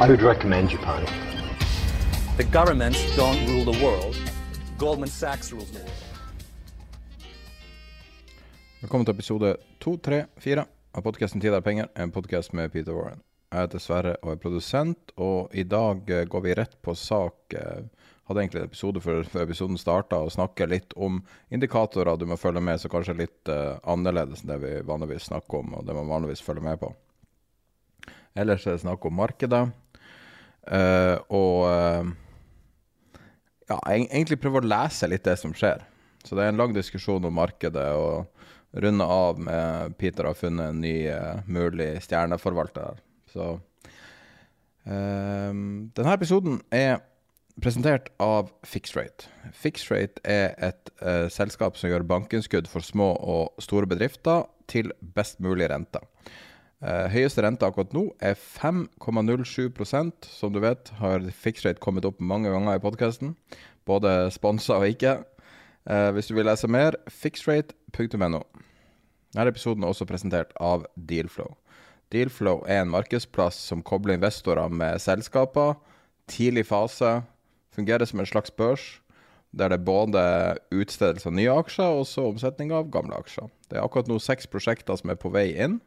I would recommend Japan. The governments don't rule the world. Goldman Sachs rules the world. Velkommen til episode 234 av podkasten 'Tid er penger', en podkast med Peter Warren. Jeg heter Sverre og er produsent, og i dag eh, går vi rett på sak. eh, Hadde egentlig en episode før, før episoden starta, og snakke litt om indikatorer du må følge med, så kanskje litt uh, annerledes enn det vi vanligvis snakker om, og det man vanligvis følger med på. Ellers er det snakk om markedet, eh, og uh, ja, egentlig prøve å lese litt det som skjer. Så det er en lang diskusjon om markedet, og runde av med Peter har funnet en ny uh, mulig stjerneforvalter. Så denne episoden er presentert av Fixrate. Fixrate er et selskap som gjør bankinnskudd for små og store bedrifter til best mulig rente. Eh, høyeste rente akkurat nå er 5,07% Som du vet, har Fixrate kommet opp mange ganger i podkasten. Både sponsa og ikke. Eh, hvis du vil lese mer, fixrate.no. Denne episoden er også presentert av Dealflow. Dealflow er en markedsplass som kobler investorer med selskaper. Tidlig fase. Fungerer som en slags børs, der det er både utstedelse av nye aksjer og omsetning av gamle aksjer. Det er akkurat nå seks prosjekter som er på vei inn,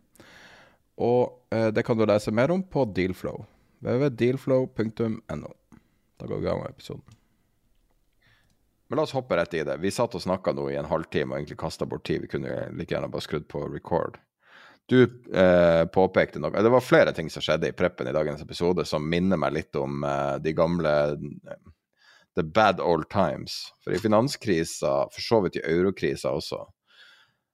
og eh, det kan du lese mer om på Dealflow. www.dealflow.no. Da går vi gang med episoden. Men la oss hoppe rett i det. Vi satt og snakka nå i en halvtime og egentlig kasta bort tid. Vi kunne like gjerne bare skrudd på record. Du eh, påpekte noe Det var flere ting som skjedde i preppen i dagens episode som minner meg litt om eh, de gamle eh, The bad old times. For i finanskrisa, for så vidt i eurokrisa også,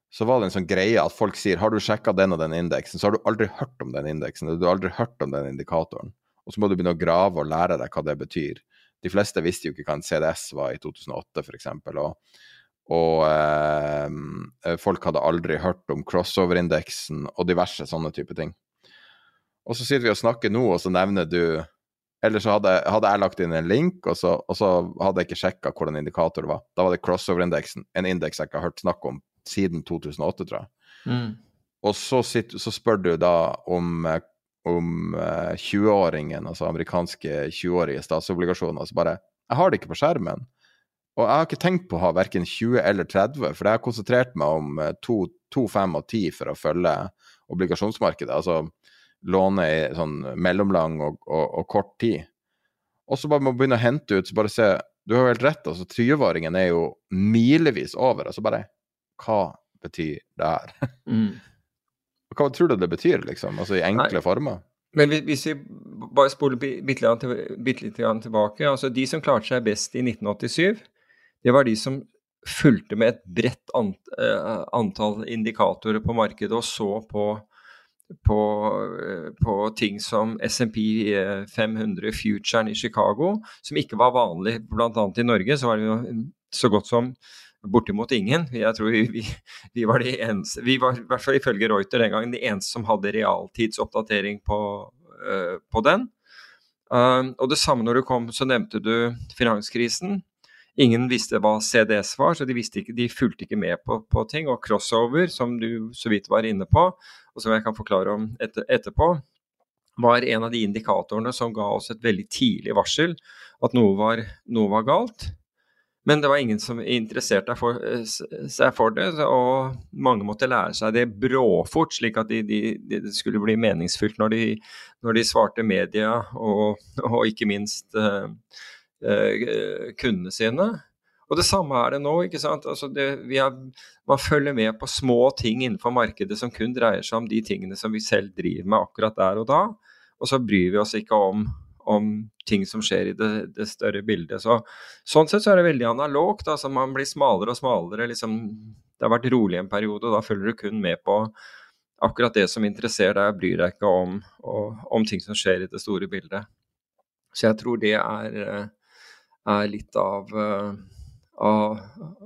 så var det en sånn greie at folk sier har du sjekka den og den indeksen, så har du aldri hørt om den indeksen, eller du har aldri hørt om den indikatoren. Og så må du begynne å grave og lære deg hva det betyr. De fleste visste jo ikke hva en CDS var i 2008, f.eks. Og, og eh, folk hadde aldri hørt om crossover-indeksen og diverse sånne type ting. Og så sitter vi og snakker nå, og så nevner du Eller så hadde, hadde jeg lagt inn en link, og så, og så hadde jeg ikke sjekka hvordan indikator det var. Da var det crossover-indeksen, en indeks jeg ikke har hørt snakk om siden 2008, tror jeg. Og så, sitter, så spør du da om, eh, om eh, 20-åringen, altså amerikanske 20-årige statsobligasjoner. Så bare Jeg har det ikke på skjermen. Og jeg har ikke tenkt på å ha verken 20 eller 30, for jeg har konsentrert meg om eh, 2, 2 5 og 10 for å følge obligasjonsmarkedet. Altså låne i sånn mellomlang og, og, og kort tid. Og så bare må begynne å hente ut, så bare se Du har jo helt rett, altså 20-åringen er jo milevis over. Altså bare Hva betyr det her? Hva tror du det betyr, liksom? Altså i enkle Nei. former? Men hvis- vi bare spoler bitte litt til- litt tilbake altså De som klarte seg best i 1987, det var de som fulgte med et bredt ant, eh, antall indikatorer på markedet og så på, på, eh, på ting som SMP eh, 500 Futuren i Chicago, som ikke var vanlig bl.a. i Norge. Så var det jo så godt som bortimot ingen. Jeg tror vi, vi, vi var de eneste Vi var i hvert fall ifølge Reuter den gangen de eneste som hadde realtidsoppdatering på, uh, på den. Uh, og det samme når du kom, så nevnte du finanskrisen. Ingen visste hva CDS var, så de, ikke, de fulgte ikke med på, på ting. Og crossover, som du så vidt var inne på, og som jeg kan forklare om etter, etterpå, var en av de indikatorene som ga oss et veldig tidlig varsel at noe var, noe var galt. Men det var ingen som interesserte seg for det, og mange måtte lære seg det bråfort, slik at det de, de, de skulle bli meningsfylt når de, når de svarte media og, og ikke minst uh, uh, kundene sine. Og det samme er det nå. ikke sant? Altså det, er, man følger med på små ting innenfor markedet som kun dreier seg om de tingene som vi selv driver med akkurat der og da. Og så bryr vi oss ikke om, om ting som skjer i det, det, større bildet. Så, sånn sett så er det veldig analogt. altså Man blir smalere og smalere. liksom Det har vært rolig en periode, og da følger du kun med på akkurat det som interesserer deg, og bryr deg ikke om, og, om ting som skjer i det store bildet. Så jeg tror det er, er litt av av,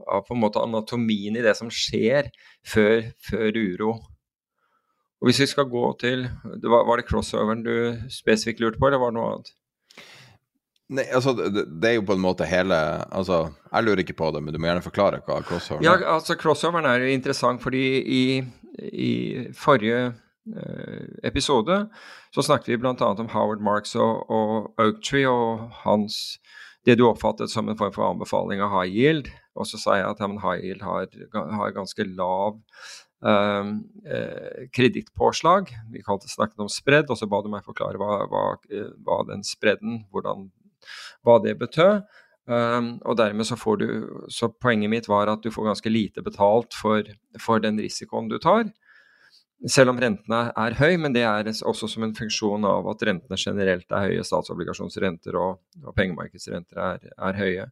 av, på en måte anatomien i det som skjer før, før uro. Og Hvis vi skal gå til var, var, det crossoveren du spesifikt lurte på, eller var det noe annet? Nei, altså det, det, er jo på en måte hele altså, Jeg lurer ikke på det, men du må gjerne forklare hva crossoveren er. Ja, altså Crossoveren er jo interessant fordi i, i forrige eh, episode så snakket vi bl.a. om Howard Marks og, og Oaktree og hans det du oppfattet som en form for anbefaling av high yield. Og så sa jeg at ja, high yield har, har ganske lav kredittpåslag. Vi snakket om spredd, og så ba du meg forklare hva, hva, hva den spredden, hvordan, hva det betød. Um, og dermed så får du Så poenget mitt var at du får ganske lite betalt for, for den risikoen du tar. Selv om rentene er høy, men det er også som en funksjon av at rentene generelt er høye. Statsobligasjonsrenter og, og pengemarkedsrenter er, er, høye.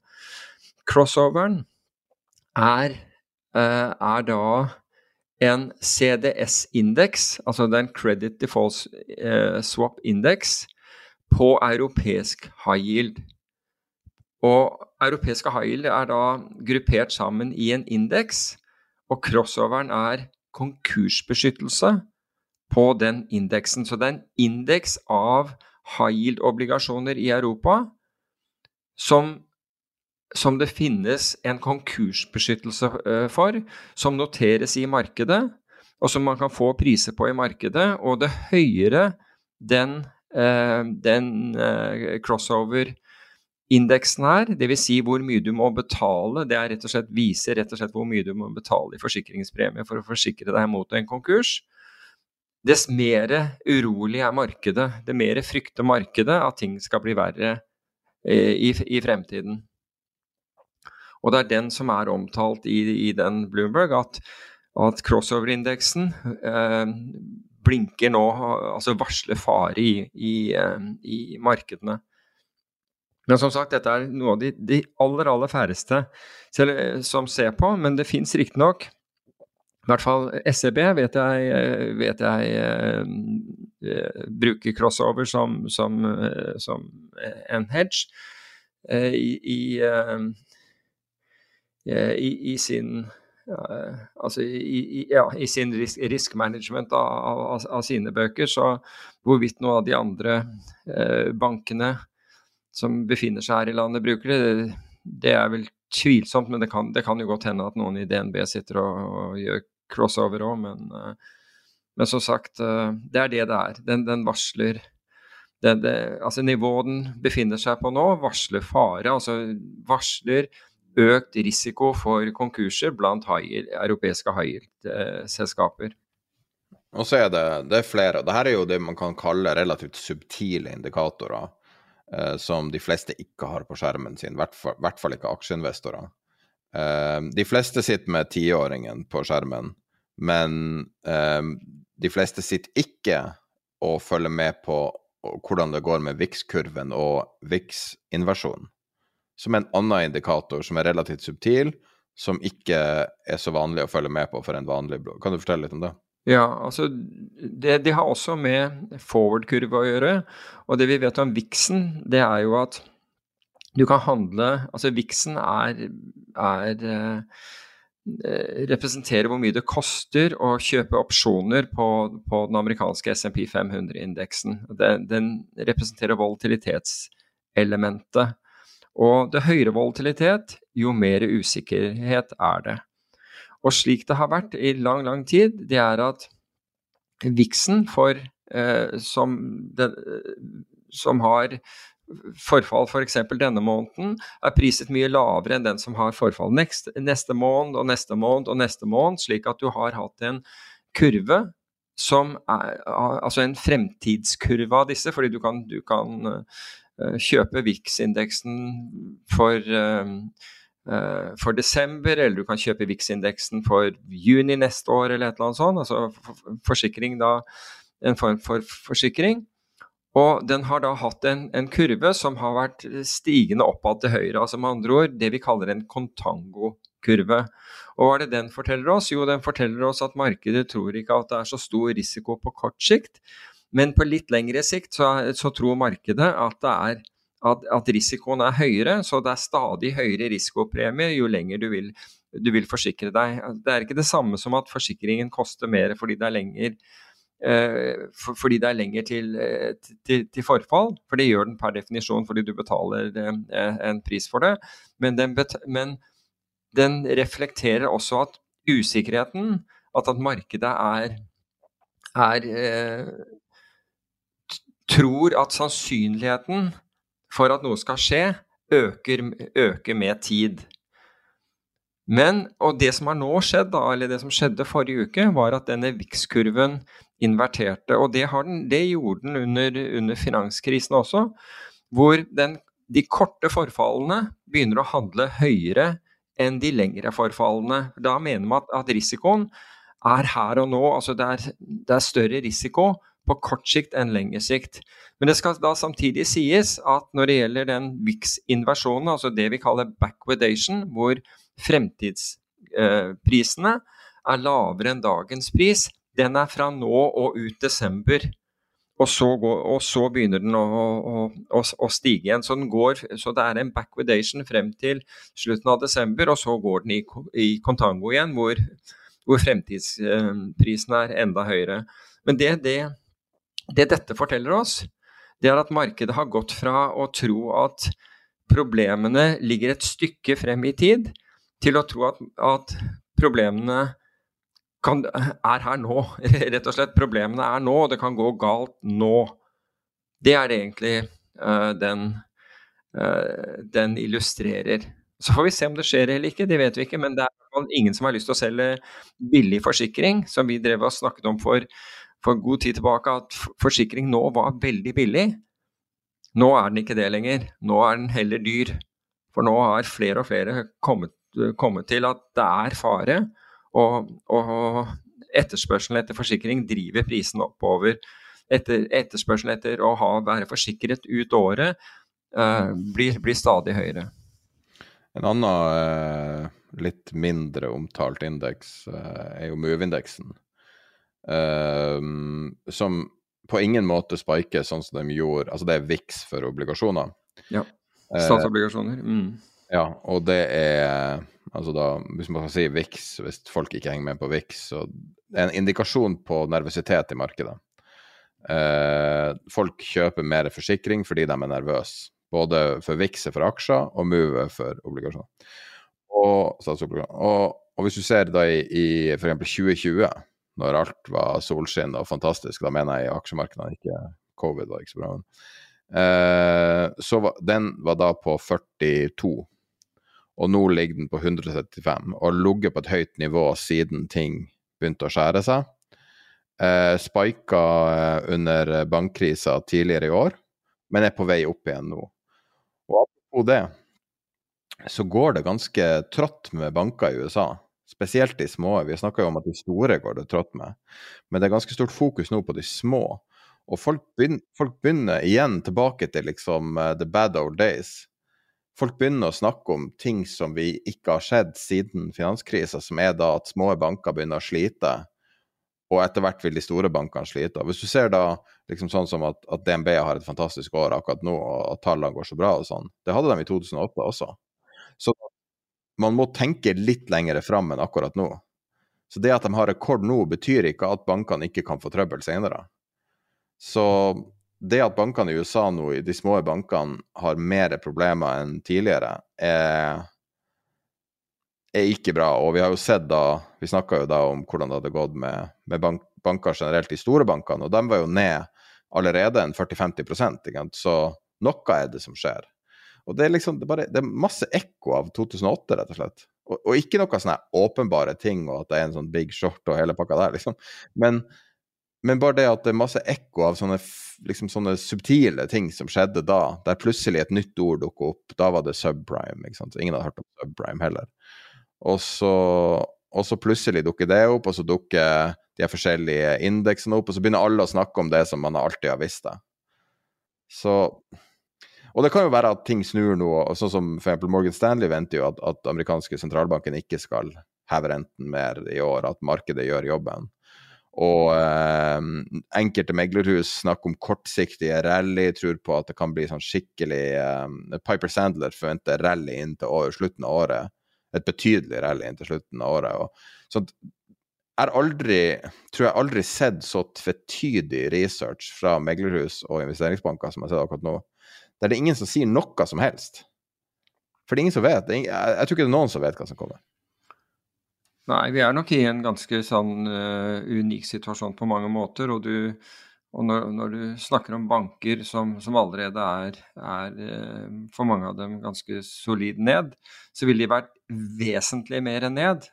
Crossoveren er, uh, er da en CDS-indeks, altså det er en Credit Default uh, Swap Index, på europeisk high yield. Og europeiske high yield er da gruppert sammen i en indeks, og crossoveren er konkursbeskyttelse på den indeksen. Så det er en indeks av high yield-obligasjoner i Europa som, som, det finnes en konkursbeskyttelse eh, for, som noteres i markedet, og som man kan få priser på i markedet. Og det høyere den, eh, den eh, crossover indeksen her, dvs. Si hvor mye du må betale, det er rett slett, viser rett og slett hvor mye du må betale i forsikringspremie for å forsikre deg mot en konkurs. Dess mer urolig er markedet, det mer frykter markedet at ting skal bli verre i, i fremtiden. Og det er den som er omtalt i, i den Bloomberg, at, at crossover-indeksen eh, blinker nå, altså varsler fare i, i, eh, i markedene. Men som sagt, dette er noe av de, de aller, aller færreste eh, som ser på, men det fins riktignok i hvert fall SEB vet jeg, eh, vet jeg bruker crossover som, som, som en hedge uh, i, i, i, sin altså i, ja, i sin risk, risk management av, av, av, sine bøker. Så hvorvidt noen av de andre bankene som befinner seg her i landet, bruker det. Det er vel tvilsomt, men det kan, det kan jo godt hende at noen i DNB sitter og, og gjør crossover òg, men, men, som sagt, det er det det er. Den, den varsler det, det, altså Nivået den befinner seg på nå, varsler fare. Altså varsler økt risiko for konkurser blant high, europeiske high yield-selskaper. Og så er det, det er flere. Dette er jo det man kan kalle relativt subtile indikatorer eh, som de fleste ikke har på skjermen sin, i hvert, hvert fall ikke aksjeinvestorer. Eh, de fleste sitter med tiåringen på skjermen, men eh, de fleste sitter ikke og følger med på hvordan det går med VIX-kurven og VIX-inversjonen, som er en annen indikator som er relativt subtil, som ikke er så vanlig å følge med på for en vanlig blod. Kan du fortelle litt om det? Ja, altså det, De har også med forward-kurve å gjøre. Og det vi vet om VIX-en, det er jo at du kan handle Altså VIX-en er, er eh, representerer hvor mye det koster å kjøpe opsjoner på, på den amerikanske SMP 500-indeksen. Den, den, representerer volatilitetselementet. Og det høyere volatilitet, jo mer usikkerhet er det. Og slik det har vært i lang, lang tid, det er at viksen for, eh, som, det, som, har forfall f.eks. For denne måneden er priset mye lavere enn den som har forfall neste, neste måned og neste måned og neste måned, slik at du har hatt en kurve som er altså en fremtidskurve av disse, fordi du kan, du kan kjøpe VIX-indeksen for uh, uh, for desember, eller du kan kjøpe VIX-indeksen for juni neste år, eller et eller annet sånt. Altså forsikring da, en form for forsikring. Og den har da hatt en, en, kurve som har vært stigende oppad til høyre. Altså med andre ord det vi kaller en kontango-kurve. Og hva er det den forteller oss? Jo, den forteller oss at markedet tror ikke at det er så stor risiko på kort sikt. Men på litt lengre sikt så, så tror markedet at, er, at, at, risikoen er høyere. Så det er stadig høyere risikopremie jo lenger du vil, du vil forsikre deg. Det er ikke det samme som at forsikringen koster mer fordi det er lenger Eh, for, fordi det er lenger til, eh, til, til, forfall. For det gjør den per definisjon fordi du betaler eh, en pris for det. Men den, men den reflekterer også at usikkerheten, at, at markedet er, er tror at sannsynligheten for at noe skal skje, øker, øker med tid. Men, og det som har nå skjedd, da, eller det som skjedde forrige uke, var at denne VIX-kurven inverterte. Og det, den, det gjorde den under, under, finanskrisen også, hvor den, de korte forfallene begynner å handle høyere enn de lengre forfallene. Da mener man at, at risikoen er her og nå. altså det er, det er, større risiko på kort sikt enn lengre sikt. Men det skal da samtidig sies at når det gjelder den VIX-invasjonen, altså det vi kaller backwardation, hvor fremtidsprisene eh, er lavere enn dagens pris, den er fra nå og ut desember. Og så, går, og så begynner den å, å, å, å, stige igjen. Så, går, så, det er en backwardation frem til slutten av desember, og så går den i, i contango igjen, hvor, hvor fremtidsprisen er enda høyere. Men det, det, det, dette forteller oss, det er at markedet har gått fra å tro at problemene ligger et stykke frem i tid, til å tro at, at problemene kan, er her nå, rett og slett. Problemene er nå, og det kan gå galt nå. Det er det egentlig uh, den, uh, den, illustrerer. Så får vi se om det skjer eller ikke, det vet vi ikke. Men det er ingen som har lyst til å selge billig forsikring, som vi drev og snakket om for, for god tid tilbake, at forsikring nå var veldig billig. Nå er den ikke det lenger. Nå er den heller dyr. For nå har flere og flere kommet, kommet til at det er fare og, og etterspørselen etter forsikring driver prisen oppover. Etter, etterspørselen etter å ha, være forsikret ut året eh, blir, blir, stadig høyere. En annen eh, litt mindre omtalt indeks eh, er jo Move-indeksen. Som på ingen måte spiker sånn som de gjorde Altså det er VIX for obligasjoner. Ja. Statsobligasjoner. Mm. Ja, og det er Altså da, hvis man kan si VIX, hvis folk ikke henger med på VIX, så det er en indikasjon på nervøsitet i markedet. Eh, folk kjøper mer forsikring fordi de er nervøse. Både for VIX for aksjer og Move for obligasjoner. Og, og, og, hvis du ser da i, i f.eks. 2020, når alt var solskinn og fantastisk, da mener jeg i aksjemarkedene, ikke covid var ikke så bra, eh, så var, den var da på 42 og nå ligger den på 135, og har ligget på et høyt nivå siden ting begynte å skjære seg. Eh, Spika eh, under bankkrisa tidligere i år, men er på vei opp igjen nå. Og apropos det, så går det ganske trått med banker i USA. Spesielt de små. Vi snakker jo om at de store går det trått med. Men det er ganske stort fokus nå på de små. Og folk begynner, folk begynner igjen tilbake til liksom uh, the bad old days folk begynner å snakke om ting som vi ikke har sett siden finanskrisa, som er da at små banker begynner å slite, og etter hvert vil de store bankene slite. Hvis du ser da liksom sånn som at, at DNB har et fantastisk år akkurat nå, og at tallene går så bra og sånn, det hadde de i 2008 også. Så man må tenke litt lengre fram enn akkurat nå. Så det at de har rekord nå, betyr ikke at bankene ikke kan få trøbbel senere. Så det at bankene i USA nå, de små bankene, har mer problemer enn tidligere, er, er, ikke bra. Og vi har jo sett da Vi snakka jo da om hvordan det hadde gått med, med bank, banker generelt, de store bankene, og de var jo ned allerede en 40-50% Så Noe er det som skjer. Og det er liksom, det er, bare, det er masse ekko av 2008, rett og slett. Og, og ikke noe sånne åpenbare ting, og at det er en sånn big short og hele pakka der, liksom. Men, men bare det at det er masse ekko av sånne, liksom, sånne subtile ting som skjedde da, der plutselig et nytt ord dukker opp. Da var det subprime. ikke sant? Ingen hadde hørt om subprime heller. Og så, og så plutselig dukker det opp, og så dukker de forskjellige indeksene opp, og så begynner alle å snakke om det som man alltid har visst. det. Så og det kan jo være at ting snur nå. Sånn som f.eks. Morgan Stanley venter jo at, at amerikanske sentralbanken ikke skal heve renten mer i år, at markedet gjør jobben. Og eh, enkelte meglerhus snakker om kortsiktige rally, tror på at det kan bli sånn skikkelig eh, Piper Sandler forventer rally inn til år, slutten av året. Et betydelig rally inn til slutten av året. Og, så jeg aldri, tror jeg aldri sett så tvetydig research fra meglerhus og investeringsbanker som jeg har sett akkurat nå der det er ingen som sier noe som helst. For det er ingen som vet. Jeg, jeg, tror ikke det er noen som vet hva som kommer. Nei, vi er nok i en ganske sånn uh, unik situasjon på mange måter. Og, du, og når, når, du snakker om banker som, som allerede er, er uh, for mange av dem ganske solid ned, så ville de vært vesentlig mer ned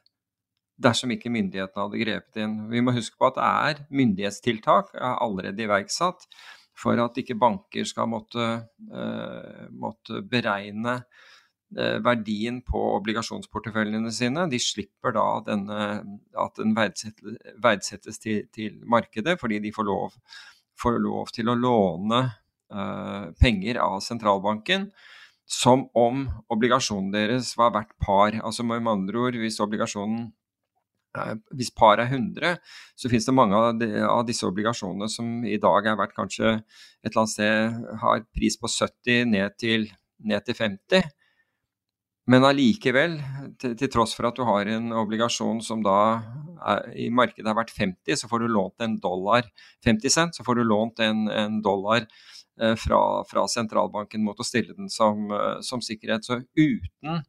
dersom ikke myndighetene hadde grepet inn. Vi må huske på at det er myndighetstiltak er allerede iverksatt for at ikke banker skal måtte, uh, måtte beregne uh, verdien på obligasjonsporteføljene sine. De slipper da denne, at den verdsettes, verdsettes til, til, markedet, fordi de får lov, får lov til å låne uh, penger av sentralbanken som om obligasjonen deres var verdt par. Altså med andre ord, hvis obligasjonen hvis par er 100, så finnes det mange av, de, av, disse obligasjonene som i dag er verdt kanskje et eller annet sted har pris på 70 ned til, ned til 50. Men allikevel, til, til, tross for at du har en obligasjon som da er, i markedet er verdt 50, så får du lånt en dollar 50 cent, så får du lånt en, en dollar eh, fra, fra, sentralbanken mot å stille den som, eh, som sikkerhet. Så uten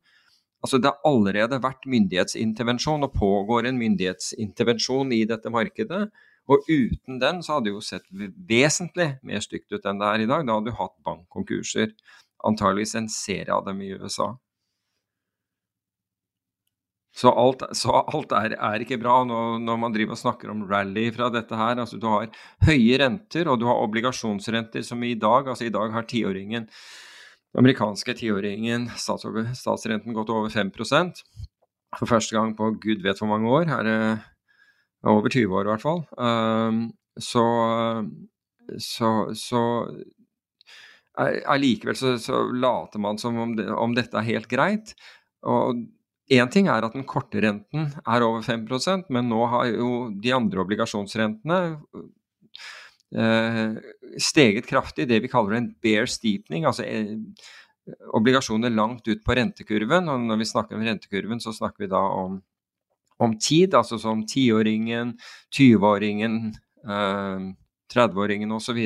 Altså Det har allerede vært myndighetsintervensjon, og pågår en myndighetsintervensjon i dette markedet. Og uten den så hadde det jo sett vesentlig mer stygt ut enn det er i dag. Da hadde du hatt bankkonkurser, antageligvis en serie av dem i USA. Så alt, så alt er, er, ikke bra når, når, man driver og snakker om rally fra dette her. Altså Du har høye renter, og du har obligasjonsrenter som i dag Altså i dag har tiåringen amerikanske tiåringen statsrenten gått over 5% for første gang på gud vet hvor mange år. Er det over 20 år, i hvert fall. Um, så, så, så allikevel så, så, later man som om, det, om, dette er helt greit. Og Én ting er at den korte renten er over 5% men nå har jo de andre obligasjonsrentene steget kraftig, det vi kaller en bear steepening, altså eh, obligasjoner langt ut på rentekurven. Og når vi snakker om rentekurven, så snakker vi da om, om tid, altså som tiåringen, 20-åringen, eh, 30-åringen osv.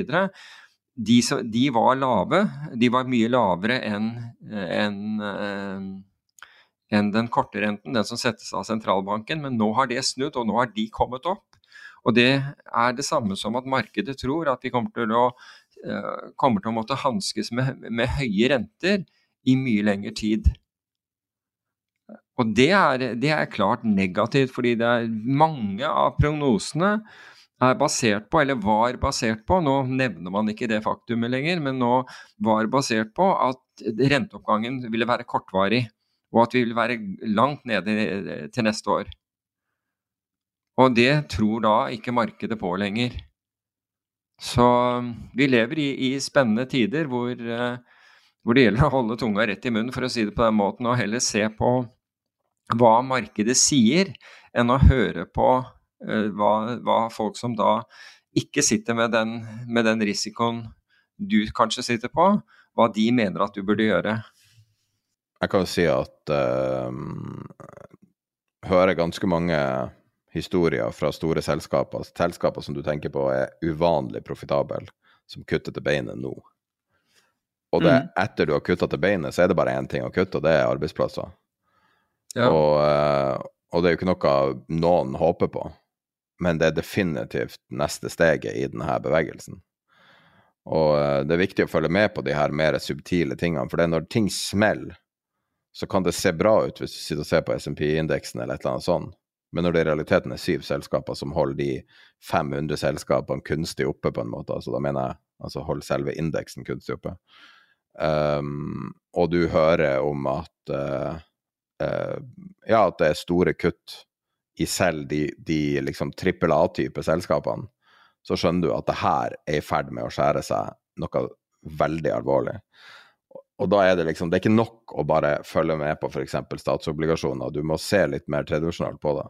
De, de var lave. De var mye lavere enn en, eh, enn den korte renten, den som settes av sentralbanken. Men nå har det snudd, og nå har de kommet opp. Og det er det samme som at markedet tror at vi kommer til å, uh, kommer til å måtte hanskes med, med, høye renter i mye lengre tid. Og det er, det er, klart negativt, fordi det er mange av prognosene er basert på, eller var basert på, nå nevner man ikke det faktumet lenger, men nå var basert på at renteoppgangen ville være kortvarig, og at vi ville være langt nede til neste år. Og det tror da ikke markedet på lenger. Så um, vi lever i, i spennende tider hvor, uh, hvor, det gjelder å holde tunga rett i munnen, for å si det på den måten, og heller se på hva markedet sier, enn å høre på uh, hva, hva, folk som da ikke sitter med den, med den risikoen du kanskje sitter på, hva de mener at du burde gjøre. Jeg kan jo si at uh, hører ganske mange historier fra store selskaper, selskaper som du tenker på er uvanlig profitable, som kutter til beinet nå. Og det, mm. etter du har kutta til beinet, så er det bare én ting å kutte, og det er arbeidsplasser. Ja. Og, eh, og, det er jo ikke noe noen håper på, men det er definitivt neste steget i denne bevegelsen. Og eh, det er viktig å følge med på de her mer subtile tingene, for det er når ting smeller, så kan det se bra ut hvis du sitter og ser på SMP-indeksen eller et eller annet sånt, men når det i realiteten er syv selskaper som holder de 500 selskapene kunstig oppe, på en måte, altså da mener jeg altså holder selve indeksen kunstig oppe, um, og du hører om at uh, uh, ja, at det er store kutt i selv de, de liksom trippel A-type selskapene, så skjønner du at det her er i ferd med å skjære seg noe veldig alvorlig. Og da er det liksom Det er ikke nok å bare følge med på f.eks. statsobligasjoner, du må se litt mer tredimensjonalt på det.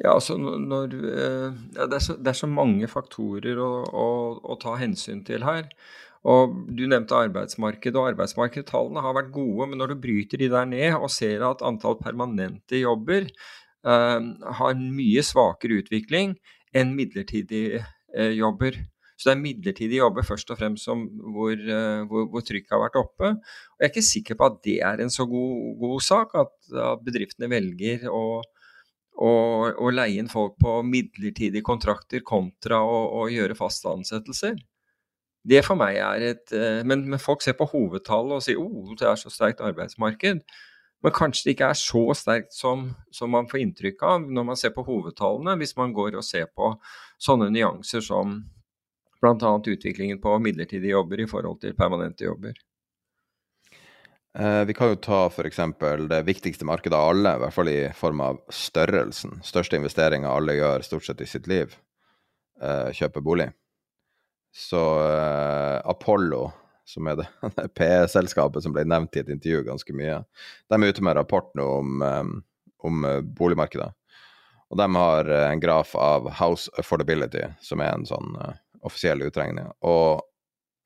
Ja, altså når, eh, ja, det, er så, det, er så, mange faktorer å, å, å, ta hensyn til her. Og Du nevnte arbeidsmarkedet, og arbeidsmarkedstallene har vært gode. Men når du bryter de der ned og ser at antall permanente jobber eh, har mye svakere utvikling enn midlertidige eh, jobber. Så det er midlertidige jobber først og fremst som, hvor, uh, hvor, hvor, trykket har vært oppe. Og Jeg er ikke sikker på at det er en så god, god sak, at, at, bedriftene velger å, å, å, leie inn folk på midlertidige kontrakter kontra å, å gjøre faste ansettelser. Det for meg er et uh, men, men, folk ser på hovedtallet og sier oh, det er så sterkt arbeidsmarked. Men kanskje det ikke er så sterkt som, som man får inntrykk av når man ser på hovedtallene, hvis man går og ser på sånne nyanser som bl.a. utviklingen på midlertidige jobber i forhold til permanente jobber. Eh, vi kan jo ta f.eks. det viktigste markedet av alle, i hvert fall i form av størrelsen. Største investeringer alle gjør stort sett i sitt liv. Eh, kjøpe bolig. Så eh, Apollo, som er det, det PE-selskapet som ble nevnt i et intervju ganske mye, de er ute med rapport nå om, om boligmarkedet. Og de har en graf av House Affordability, som er en sånn offisiell utregning. Og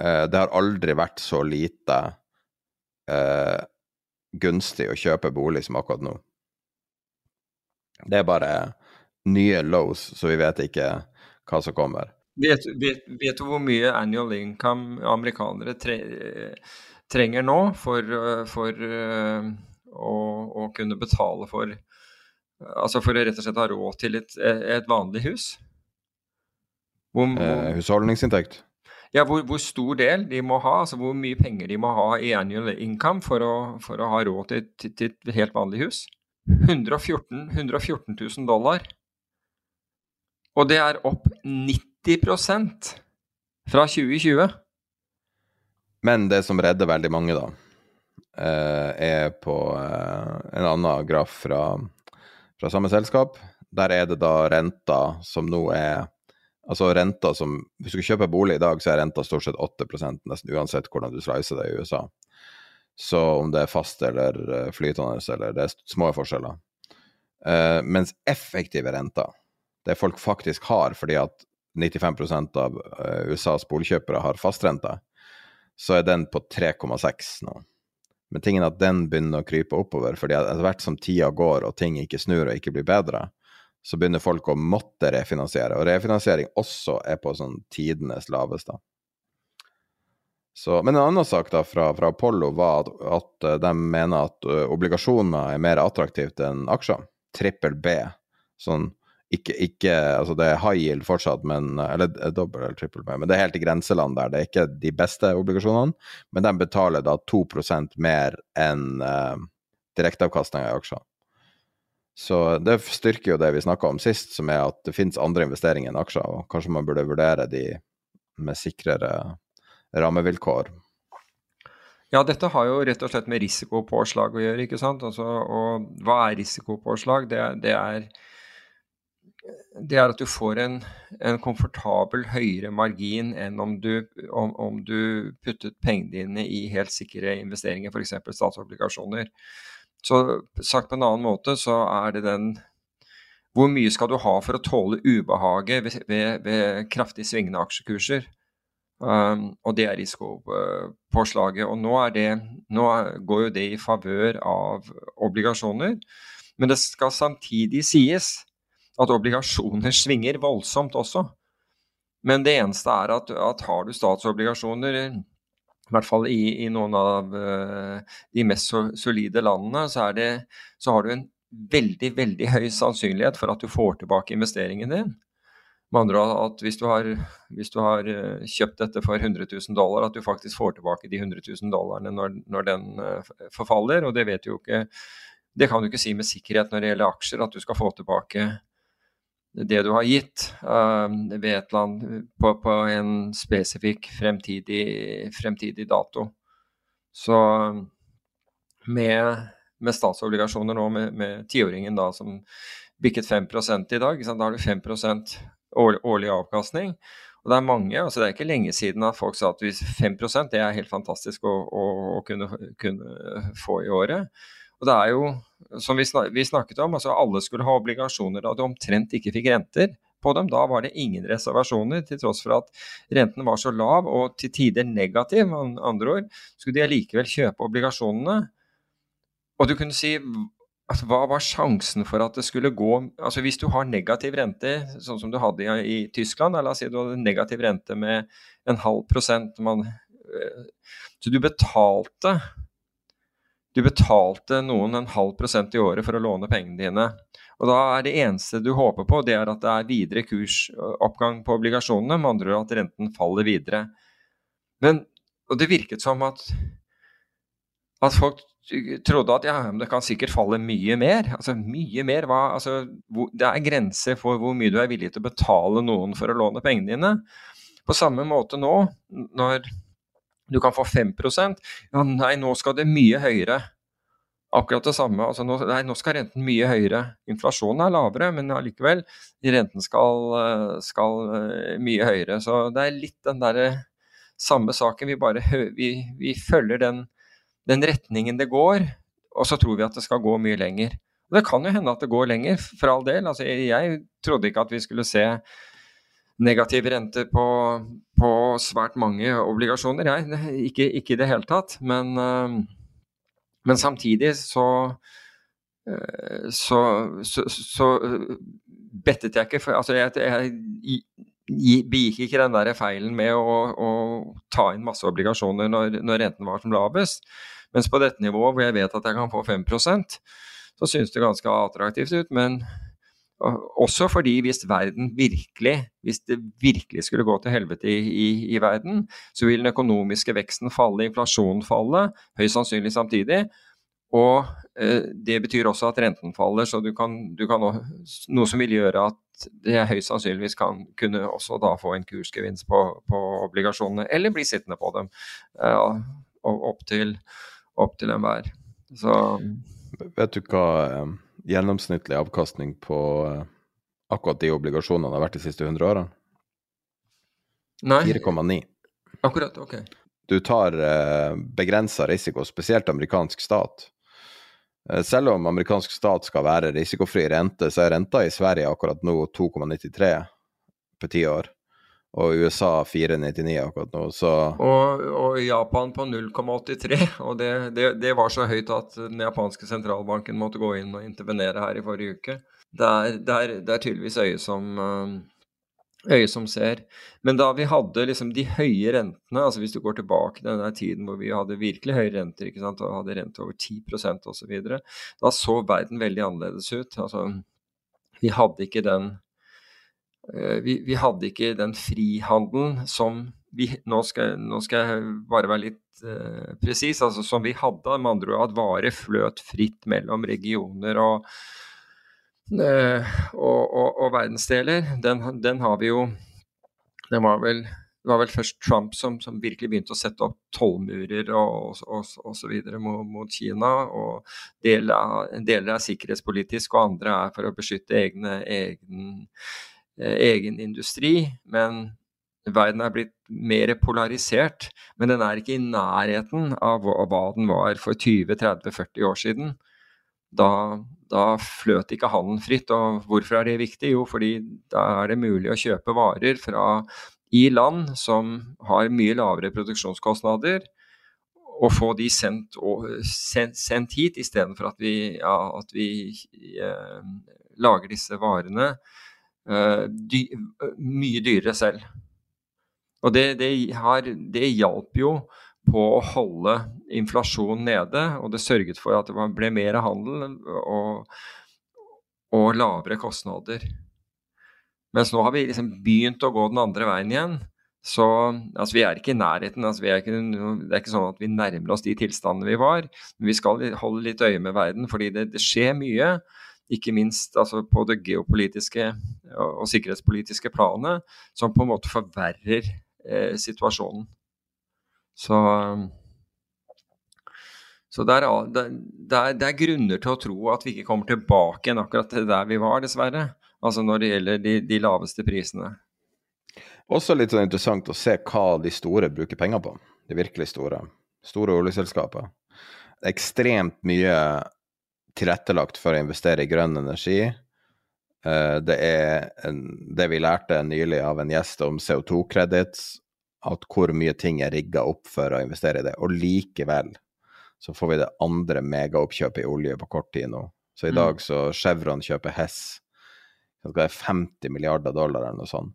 det har aldri vært så lite eh, gunstig å kjøpe bolig som akkurat nå. Det er bare nye lows, så vi vet ikke hva som kommer. Vet, vet, vet du hvor mye annual income amerikanere tre, trenger nå for, for uh, å, å, kunne betale for Altså for å rett og slett ha råd til et, et vanlig hus? Hvor, eh, husholdningsinntekt? Ja, hvor, hvor, stor del de må ha, altså hvor mye penger de må ha i annual income for å, for å ha råd til, til, til, et helt vanlig hus. 114, 114 000 dollar. Og det er opp 90% fra 2020. Men det som redder veldig mange, da, eh, er på eh, en annen graf fra, fra samme selskap. Der er det da renta som nå er Altså renta som Hvis du kjøper bolig i dag, så er renta stort sett 8% nesten uansett hvordan du slicer det i USA. Så om det er fast eller eh, flytende, eller det er små forskjeller. Uh, mens effektive renter, det folk faktisk har fordi at 95% av uh, USAs boligkjøpere har fastrente, så er den på 3,6 nå. Men tingen at den begynner å krype oppover, fordi etter hvert som tida går og ting ikke snur og ikke blir bedre, så begynner folk å måtte refinansiere. Og refinansiering også er på sånn tidenes laveste. Så, men en annen sak da fra, fra Apollo var at, at, eh, de mener at uh, obligasjoner er mer attraktivt enn aksjer. Trippel B. Sånn ikke, ikke, altså det er high yield fortsatt, men, eller dobbel eller trippel B, men det er helt i grenseland der. Det er ikke de beste obligasjonene, men de betaler da 2% mer enn eh, direkteavkastninga i aksjer. Så det styrker jo det vi snakka om sist, som er at det finnes andre investeringer enn aksjer, og kanskje man burde vurdere de med sikrere rammevilkår. Ja, dette har jo rett og slett med risikopåslag å gjøre, ikke sant. Altså, og hva er risikopåslag? Det, det, er, det er at du får en, en, komfortabel høyere margin enn om du, om, om du puttet pengene dine i helt sikre investeringer, f.eks. statsobligasjoner. Så sagt på en annen måte så er det den Hvor mye skal du ha for å tåle ubehaget ved, ved, ved kraftig svingende aksjekurser? Um, og det er risikopåslaget. Og nå, det, nå går jo det i favør av obligasjoner. Men det skal samtidig sies at obligasjoner svinger voldsomt også. Men det eneste er at, at har du statsobligasjoner i hvert fall i, i noen av uh, de mest solide landene, så, det, så, har du en veldig, veldig høy sannsynlighet for at du får tilbake investeringen din. Med andre ord at hvis du, har, hvis du har eh, kjøpt dette for 100 000 dollar, at du faktisk får tilbake de 100 000 dollarene når, når den uh, forfaller. Og det vet du jo ikke Det kan du ikke si med sikkerhet når det gjelder aksjer, at du skal få tilbake det du har gitt uh, ved et eller på, på en spesifikk fremtidig, fremtidig, dato. Så med, med statsobligasjoner nå, med tiåringen som bikket 5% i dag, da har du 5 årlig, årlig avkastning. Og det er mange, altså det er ikke lenge siden at folk sa at 5 det er helt fantastisk å, å, å kunne, kunne, få i året. Og det er jo, som vi, snakket om, altså alle skulle ha obligasjoner da du omtrent ikke fikk renter på dem. Da var det ingen reservasjoner, til tross for at renten var så lav og til tider negativ. Med andre ord skulle de allikevel kjøpe obligasjonene. Og du kunne si altså, hva var sjansen for at det skulle gå altså Hvis du har negativ rente, sånn som du hadde i, i Tyskland, la oss si du hadde negativ rente med en halv prosent man, øh, Så du betalte du betalte noen en halv prosent i året for å låne pengene dine. Og da er det eneste du håper på, det er at det er videre kursoppgang på obligasjonene, med andre ord at renten faller videre. Men, og det virket som at, at folk trodde at ja, det kan sikkert falle mye mer. Altså mye mer hva, altså, Det er grenser for hvor mye du er villig til å betale noen for å låne pengene dine. På samme måte nå, når du kan få 5 ja, Nei, nå skal det mye høyere. Akkurat det samme. Altså, nå, nei, nå skal renten mye høyere. Inflasjonen er lavere, men allikevel. Renten skal, eh, skal eh, mye høyere. Så det er litt den derre samme saken. Vi bare vi, vi følger den den retningen det går, og så tror vi at det skal gå mye lenger. Det kan jo hende at det går lenger, for all del. Altså, jeg trodde ikke at vi skulle se negative rente på, på svært mange obligasjoner, jeg. Ikke, ikke i det hele tatt. Men, uh, men samtidig så uh, så, så, så uh, bettet jeg ikke for Altså, jeg, jeg begikk ikke den der feilen med å, å ta inn masse obligasjoner når, når renten var som lavest. Mens på dette nivået, hvor jeg vet at jeg kan få 5% så synes det ganske attraktivt ut. Men også fordi hvis verden virkelig, hvis det virkelig skulle gå til helvete i, i, i verden, så vil den økonomiske veksten falle, inflasjonen falle, høyst sannsynlig samtidig. Og eh, det betyr også at renten faller, så du kan, du kan også, noe som vil gjøre at det høyst sannsynligvis kan kunne også da få en kursgevinst på, på obligasjonene, eller bli sittende på dem eh, opp til opp til enhver. Så Vet du hva eh, gjennomsnittlig avkastning på eh, akkurat de obligasjonene har vært de siste 100 årene? Nei. 4,9. Akkurat, ok. Du tar eh, begrensa risiko, spesielt amerikansk stat. Eh, selv om amerikansk stat skal være risikofri rente, så er renta i Sverige akkurat nå 2,93 på ti år og USA 4,99 akkurat nå, så Og, og Japan på 0,83. Og det, det, det, var så høyt at den japanske sentralbanken måtte gå inn og intervenere her i forrige uke. Det er, det er, er tydeligvis øyet som, eh, øye som ser. Men da vi hadde liksom de høye rentene, altså hvis du går tilbake til den tiden hvor vi hadde virkelig høye renter, ikke sant, og hadde rente over 10 osv., da så verden veldig annerledes ut. Altså, vi hadde ikke den vi, vi, hadde ikke den frihandelen som vi Nå skal, nå skal jeg bare være litt uh, presis. Altså som vi hadde, med andre ord at varer fløt fritt mellom regioner og, uh, og, og, og verdensdeler. Den, den, har vi jo Den var vel var vel først Trump som, som virkelig begynte å sette opp tollmurer og, og, så videre mot, mot Kina. og deler, deler er sikkerhetspolitisk, og andre er for å beskytte egne, egen Eh, egen industri, men verden er blitt mer polarisert. Men den er ikke i nærheten av hva den var for 20-30-40 år siden. Da, da fløt ikke handelen fritt. Og hvorfor er det viktig? Jo, fordi da er det mulig å kjøpe varer fra i land som har mye lavere produksjonskostnader, og få de sendt, sendt, sendt hit, istedenfor at vi, ja, at vi eh, lager disse varene Eh, dy, mye dyrere selv. Og det, det, har, det hjalp jo på å holde inflasjonen nede, og det sørget for at det ble mer handel og, og lavere kostnader. Mens nå har vi liksom begynt å gå den andre veien igjen. Så altså, vi er ikke i nærheten. Altså, ikke, det er ikke sånn at vi nærmer oss de tilstandene vi var. Men vi skal holde litt øye med verden, fordi det, det skjer mye. Ikke minst altså, på det geopolitiske og, sikkerhetspolitiske planet, som på en måte forverrer eh, situasjonen. Så, så det, er, det, er, det, er, grunner til å tro at vi ikke kommer tilbake igjen akkurat til der vi var, dessverre. Altså når det gjelder de, de laveste prisene. Også litt sånn interessant å se hva de store bruker penger på. De virkelig store. Store oljeselskaper. Ekstremt mye tilrettelagt for å investere i grønn energi. Eh, det er en, det vi lærte nylig av en gjest om CO2-credits, at hvor mye ting er rigga opp for å investere i det. Og likevel så får vi det andre megaoppkjøpet i olje på kort tid nå. Så i mm. dag så Chevron kjøper Hess. Det er 50 milliarder dollar eller noe sånt.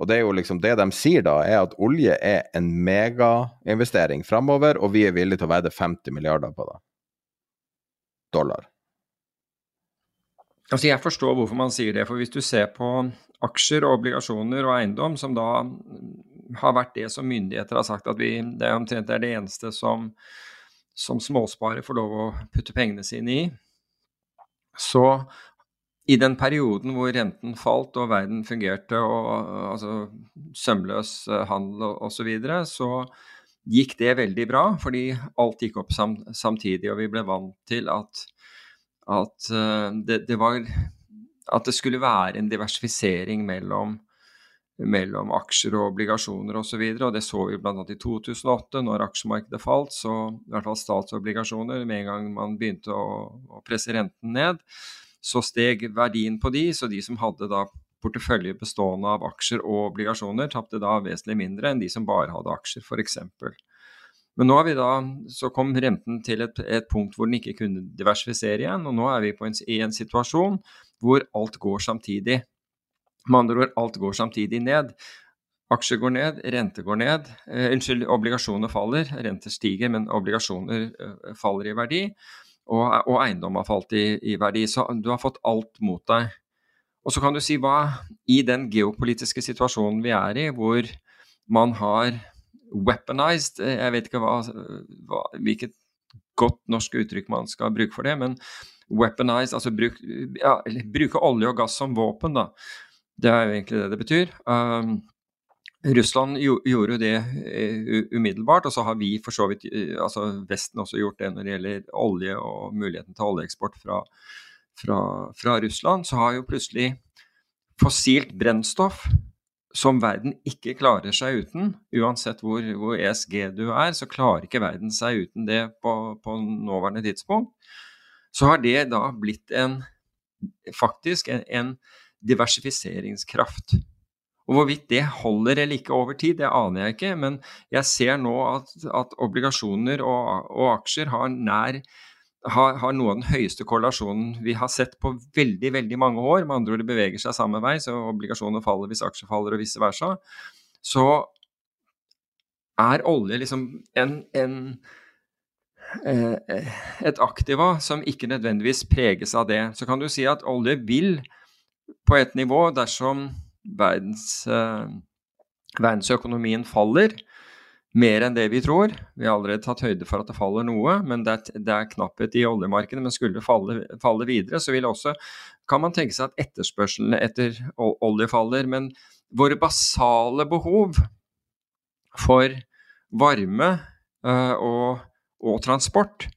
Og det er jo liksom det de sier da, er at olje er en megainvestering framover, og vi er villige til å vedde 50 milliarder på det. Dollar. Altså Jeg forstår hvorfor man sier det. For hvis du ser på aksjer og obligasjoner og eiendom, som da har vært det som myndigheter har sagt at vi, det er omtrent det eneste som, som småsparer får lov å putte pengene sine i, så i den perioden hvor renten falt og verden fungerte, og altså sømløs handel osv., så, videre, så gikk det veldig bra, fordi alt gikk opp sam, samtidig, og vi ble vant til at, at uh, det, det, var At det skulle være en diversifisering mellom, mellom aksjer og obligasjoner osv. Og, så og det så vi bl.a. i 2008, når aksjemarkedet falt, så i hvert fall statsobligasjoner, med en gang man begynte å, å presse renten ned, så steg verdien på de, så de som hadde da portefølje bestående av aksjer og obligasjoner, tapte da vesentlig mindre enn de som bare hadde aksjer, f.eks. Men nå er vi da, så kom renten til et, et, punkt hvor den ikke kunne diversifisere igjen, og nå er vi en, i en situasjon hvor alt går samtidig. Med andre ord, alt går samtidig ned. Aksjer går ned, rente går ned. Eh, unnskyld, obligasjoner faller. Renter stiger, men obligasjoner eh, faller i verdi og, og eiendom har falt i, i, verdi. Så du har fått alt mot deg. Og så kan du si hva i den geopolitiske situasjonen vi er i, hvor man har weaponized Jeg vet ikke hva, hva, hvilket godt norsk uttrykk man skal bruke for det, men weaponized, altså bruk, ja, bruke olje og gass som våpen, da. Det er jo egentlig det det betyr. Um, Russland gjorde jo det uh, umiddelbart, og så har vi for så vidt, uh, altså Vesten også gjort det når det gjelder olje og muligheten til oljeeksport fra, fra, fra Russland. Så har jo plutselig fossilt brennstoff, som verden ikke klarer seg uten, uansett hvor, hvor, ESG du er, så klarer ikke verden seg uten det på, på nåværende tidspunkt. Så har det da blitt en faktisk en, en diversifiseringskraft og Hvorvidt det holder eller ikke over tid, det aner jeg ikke. Men jeg ser nå at, at obligasjoner og, og, aksjer har, nær, har, har, noe av den høyeste korrelasjonen vi har sett på veldig veldig mange år. Med andre ord, det beveger seg samme vei, så obligasjoner faller hvis aksjer faller, og vice versa. Så er olje liksom en, en eh, et aktiva som ikke nødvendigvis preges av det. Så kan du si at olje vil på et nivå dersom verdens, eh, verdensøkonomien faller mer enn det vi tror. Vi har allerede tatt høyde for at det faller noe, men det er, det er knapphet i oljemarkedet. Men skulle det falle, falle, videre, så vil også kan man tenke seg at etterspørselen etter olje faller. Men våre basale behov for varme uh, og, og, transport,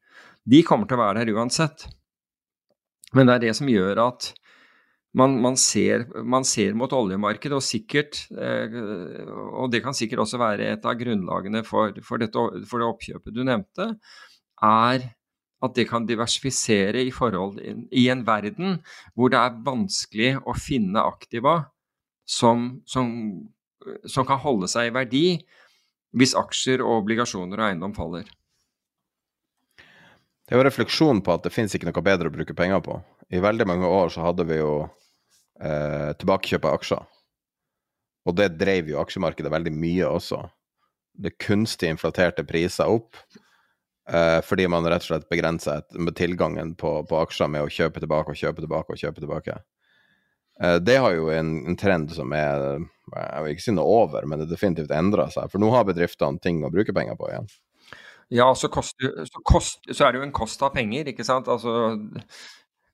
de kommer til å være der uansett. Men det er det som gjør at man, man, ser, man, ser, mot oljemarkedet, og sikkert eh, Og det kan sikkert også være et av grunnlagene for, for, dette, for det oppkjøpet du nevnte, er at det kan diversifisere i forhold i en verden hvor det er vanskelig å finne aktiva som, som, som kan holde seg i verdi hvis aksjer og obligasjoner og eiendom faller. Det er jo refleksjon på at det finnes ikke noe bedre å bruke penger på. I veldig mange år så hadde vi jo eh, tilbakekjøp av aksjer. Og det drev jo aksjemarkedet veldig mye også. Det kunstig inflaterte priser opp eh, fordi man rett og slett begrenser tilgangen på, på, aksjer med å kjøpe tilbake og kjøpe tilbake og kjøpe tilbake. Eh, det har jo en, en, trend som er Jeg vil ikke si noe over, men det definitivt endrer seg. For nå har bedriftene ting å bruke penger på igjen. Ja, så, kost, så, kost, så er det jo en kost av penger, ikke sant. Altså,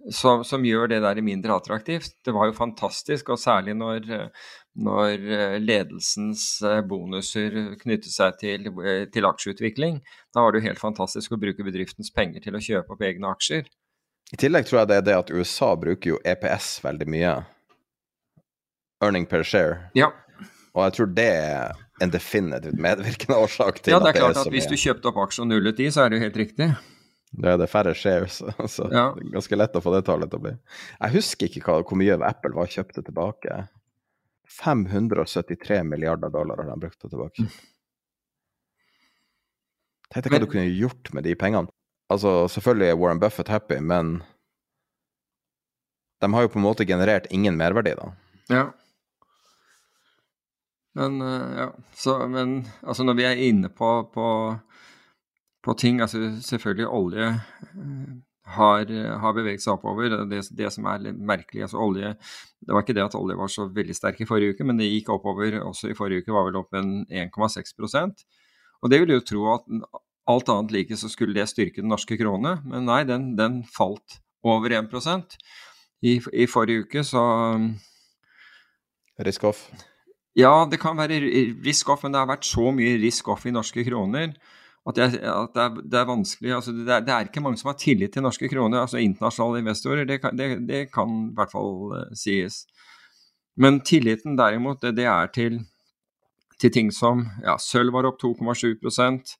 som, som, gjør det der mindre attraktivt. Det var jo fantastisk, og særlig når, når ledelsens bonuser knyttet seg til, til, aksjeutvikling. Da var det jo helt fantastisk å bruke bedriftens penger til å kjøpe opp egne aksjer. I tillegg tror jeg det er det at USA bruker jo EPS veldig mye. Earning per share. Ja. Og jeg tror det er en definitivt medvirkende årsak til ja, det er klart at, at hvis du kjøpte opp aksjer og nullet de, så er det jo helt riktig. Da er det færre shares, så ja. det er ganske lett å få det tallet til å bli. Jeg husker ikke hva, hvor mye Apple var kjøpte tilbake. 573 milliarder dollar har de brukt tilbake. Mm. Tenk deg hva du kunne gjort med de pengene. Altså, selvfølgelig er Warren Buffett happy, men de har jo på en måte generert ingen merverdi, da. Ja. Men, uh, ja. Så, men altså, når vi er inne på, på, på ting Altså, selvfølgelig olje uh, har, har, beveget seg oppover. Det, det, som er merkelig, altså olje Det var ikke det at olje var så veldig sterk i forrige uke, men det gikk oppover også i forrige uke, var vel opp en 1,6% Og det vil jo tro at alt annet like så skulle det styrke den norske krone, men nei, den, den falt over 1% I, I forrige uke så Risk off? Ja, det kan være risk off, men det har vært så mye risk off i norske kroner at, jeg, at det, er, det, er, vanskelig altså det, er, det, er, ikke mange som har tillit til norske kroner, altså internasjonale investorer. Det kan, det, kan i hvert fall uh, sies. Men tilliten derimot, det, er til, til ting som ja, Sølv var opp 2,7%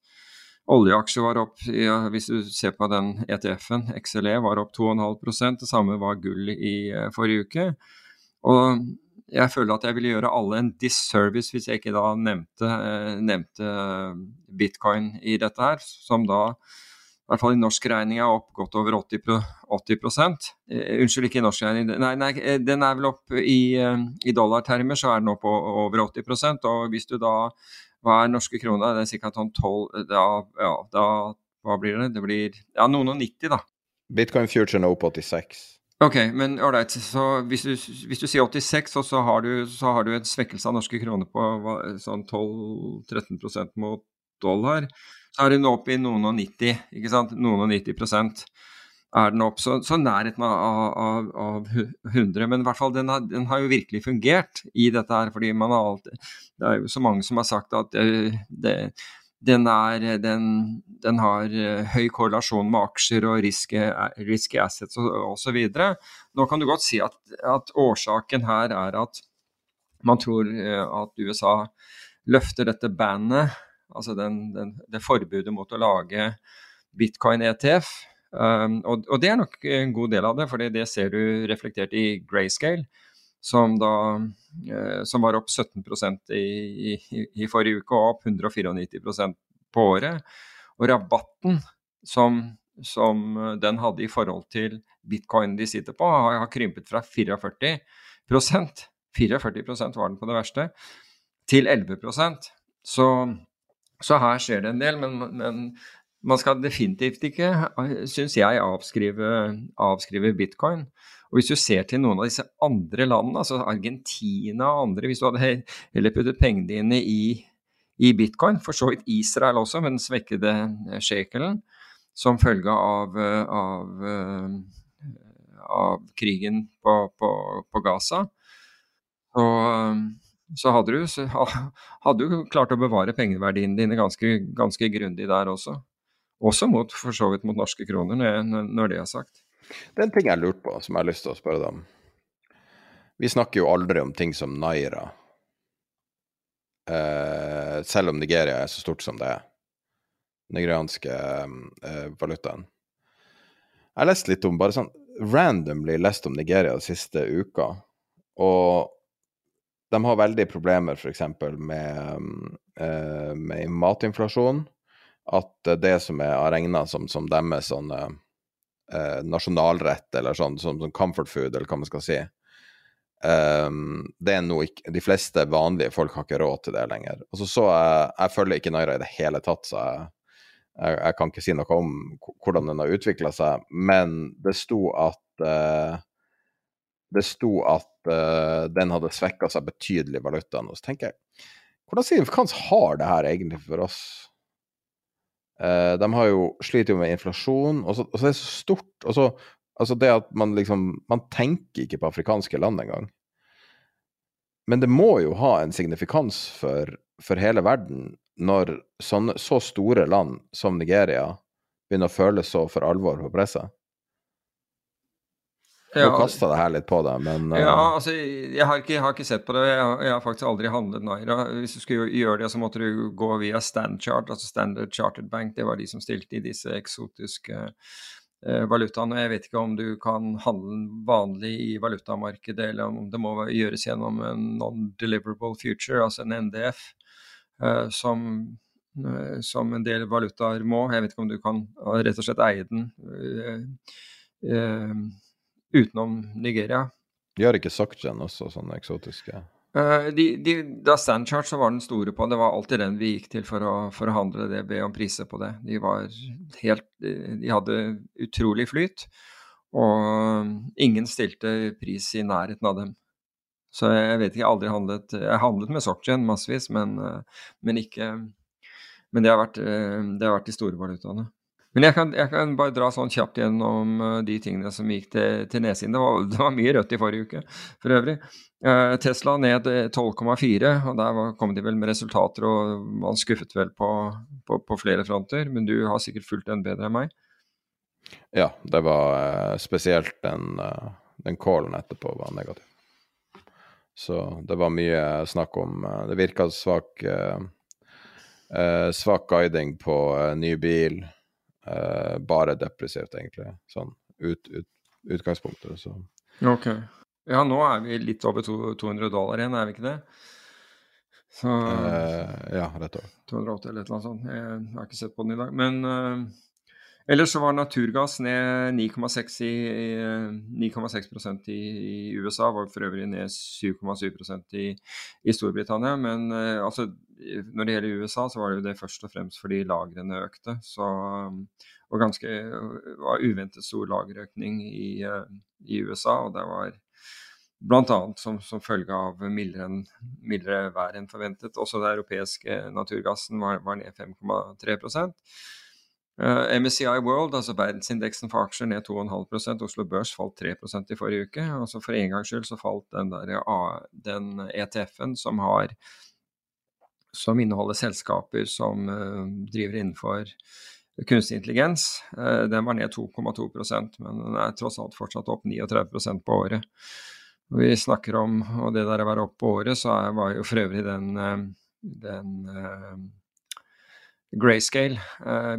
Oljeaksjer var opp, ja, hvis du ser på den ETF-en, XLE, var opp 2,5 Det samme var gull i uh, forrige uke. Og jeg føler at jeg ville gjøre alle en disservice hvis jeg ikke da nevnte, uh, nevnte bitcoin i dette her, som da i hvert fall i norsk regning er opp godt over 80, 80 eh, Unnskyld, ikke i norsk regning. Nei, nei, den er vel opp i, i dollartermer, så er den opp over 80% Og hvis du da hva er norske kroner? Det er ca. sånn 12 da, ja, da, Hva blir det? Det blir ja, noen og 90, da. Bitcoin future nå opp 86. Ok, men ålreit. Så hvis du, hvis du, sier 86, og så har, du, så har du en svekkelse av norske kroner på sånn 12-13% mot dollar, så er den opp i noen og 90, ikke sant? Noen og 90 prosent er den opp. Så, så nærheten av, av, av, 100. Men i hvert fall, den har, den har, jo virkelig fungert i dette her. fordi man har alltid, Det er jo så mange som har sagt at det, det, den, er, den, den, har eh, høy korrelasjon med aksjer og risky, risky assets osv. Nå kan du godt si at, at, årsaken her er at man tror eh, at USA løfter dette bandet, altså det forbudet mot å lage bitcoin-ETF Um, og, og, det er nok en god del av det, for det ser du reflektert i grayscale, som, da, uh, som var opp 17 i, i, i, forrige uke og opp 194% på året. Og rabatten som, som, den hadde i forhold til bitcoin de sitter på, har, har krympet fra 44% 44% var den på det verste, til 11% så, så her skjer det en del, men, men man skal definitivt ikke, syns jeg, avskrive, avskrive, bitcoin. Og hvis du ser til noen av disse andre landene, altså Argentina og andre Hvis du hadde heller puttet pengene dine i, i bitcoin, for så vidt Israel også, med den svekkede shekelen som følge av, av, av krigen på, på, på Gaza, og, så hadde du, hadde du klart å bevare pengeverdiene dine ganske, ganske grundig der også. Også mot, for så vidt mot norske kroner, når det er sagt. Det er en ting jeg lurte på, som jeg har lyst til å spørre deg om. Vi snakker jo aldri om ting som Naira, eh, selv om Nigeria er så stort som det er. Nigerianske eh, valutaen. Jeg har lest litt om, bare sånn randomly lest om Nigeria de siste uka, og de har veldig problemer f.eks. Med, eh, med matinflasjon at det som er regna som, som deres sånn eh, nasjonalrett, eller sånn som, som, comfort food, eller hva man skal si, um, det er noe ikke De fleste vanlige folk har ikke råd til det lenger. Og så så jeg Jeg følger ikke Naira i det hele tatt, så jeg, jeg, jeg kan ikke si noe om hvordan den har utvikla seg, men det sto at uh, det sto at uh, den hadde svekka seg betydelig, valutaen. Og så tenker jeg, hvordan signifikans har det her egentlig for oss? Uh, de har jo sliter jo med inflasjon, og så, og så er det så stort. Og så, altså det at man liksom Man tenker ikke på afrikanske land engang. Men det må jo ha en signifikans for, for hele verden når sånne, så store land som Nigeria begynner å føle så for alvor på presset. Ja, Nå kasta det her litt på deg, men uh... Ja, altså, jeg har, ikke, jeg har, ikke, sett på det. Jeg har, jeg har faktisk aldri handlet Naira. Hvis du skulle gjøre det, så måtte du gå via Standchart, altså Standard Chartered Bank. Det var de som stilte i disse eksotiske uh, valutaene. Jeg vet ikke om du kan handle vanlig i valutamarkedet, eller om det må gjøres gjennom en non-deliverable future, altså en NDF, uh, som som en del valutaer må. Jeg vet ikke om du kan rett og slett eie den utenom Nigeria. Gjør ikke Sockgen også sånne eksotiske? Uh, de, de, da Standchart så var den store på, det var alltid den vi gikk til for å, forhandle handle det, be om priser på det. De var helt De hadde utrolig flyt, og ingen stilte pris i nærheten av dem. Så jeg vet ikke, jeg har aldri handlet Jeg har handlet med Sokchen massevis, men, uh, men ikke Men det har vært, uh, det har vært de store valutaene. Men jeg kan, jeg kan, bare dra sånn kjapt gjennom uh, de tingene som gikk til, til nedsiden. Det var, det var, mye rødt i forrige uke, for øvrig. Eh, Tesla ned 12,4, og der kom de vel med resultater, og man skuffet vel på, på, på, flere fronter. Men du har sikkert fulgt den bedre enn meg? Ja, det var uh, spesielt den, den callen etterpå var negativ. Så det var mye snakk om Det virka svak, svak guiding på ny bil. Uh, bare depressivt, egentlig. Sånn ut, ut, utgangspunktet. Så. Ok. Ja, nå er vi litt over to, 200 dollar igjen, er vi ikke det? Så, uh, ja, rett over. 280 eller et eller annet sånt. Jeg har ikke sett på den i dag. Men uh, ellers så var naturgass ned 9,6 i, i, i, USA, var for øvrig ned 7,7 i, i Storbritannia. Men altså når det gjelder USA, så var det jo det først og fremst fordi lagrene økte. Så, og ganske var uventet stor lagerøkning i, i USA. Og det var bl.a. Som, som følge av mildere, mildere vær enn forventet. Også den europeiske naturgassen var, var ned 5,3 Uh, MSCI World, altså verdensindeksen for aksjer, ned 2,5% Oslo Børs falt 3% i forrige uke. Altså For en gangs skyld så falt den, den ETF-en som har som inneholder selskaper som uh, driver innenfor kunstig intelligens. Uh, den var ned 2,2% men den er tross alt fortsatt opp 39% på året. Når vi snakker om og det der å være opp på året, så var jo for øvrig den, uh, den Grayscale,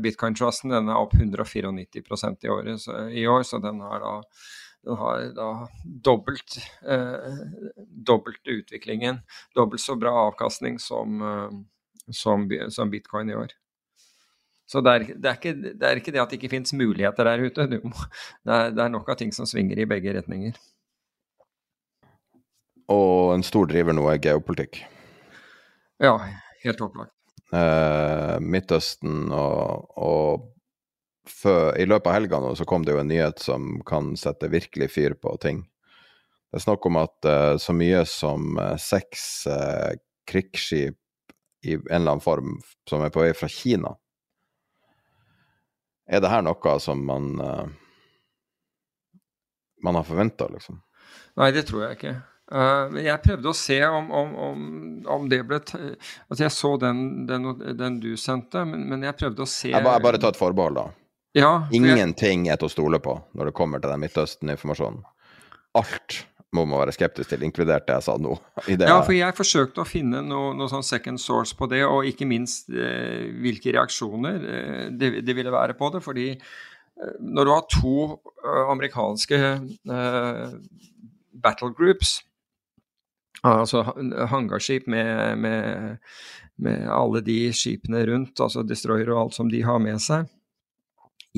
bitcoin-trusten, den er opp 194% i, året, så, i år, så den har da den har da dobbelt, eh, dobbelt utviklingen, dobbelt så bra avkastning som, eh, som, som bitcoin i år. Så det er, det, er ikke, det er, ikke, det at det ikke finnes muligheter der ute. Må, det, er, det er nok av ting som svinger i begge retninger. Og en stor driver nå er geopolitikk. Ja, helt opplagt. Eh, Midtøsten og, og før, I løpet av helga nå så kom det jo en nyhet som kan sette virkelig fyr på ting. Det er snakk om at uh, så mye som uh, seks uh, krigsskip i en eller annen form som er på vei fra Kina Er det her noe som man man har forventa, liksom? Nei, det tror jeg ikke. Uh, jeg prøvde å se om, om, om, om det ble Altså, jeg så den, den, den du sendte, men, men, jeg prøvde å se Jeg bare, bare ta et forbehold, da. Ja, Ingenting er til å stole på når det kommer til den Midtøsten-informasjonen. Alt må man være skeptisk til, inkludert det jeg sa nå. ja, for jeg forsøkte å finne noe, noe sånn second source på det, og ikke minst eh, hvilke reaksjoner eh, det, det, ville være på det. Fordi eh, når du har to uh, amerikanske uh, battle groups, altså hangarskip med, med, med alle de skipene rundt, altså destroyer og alt som de har med seg,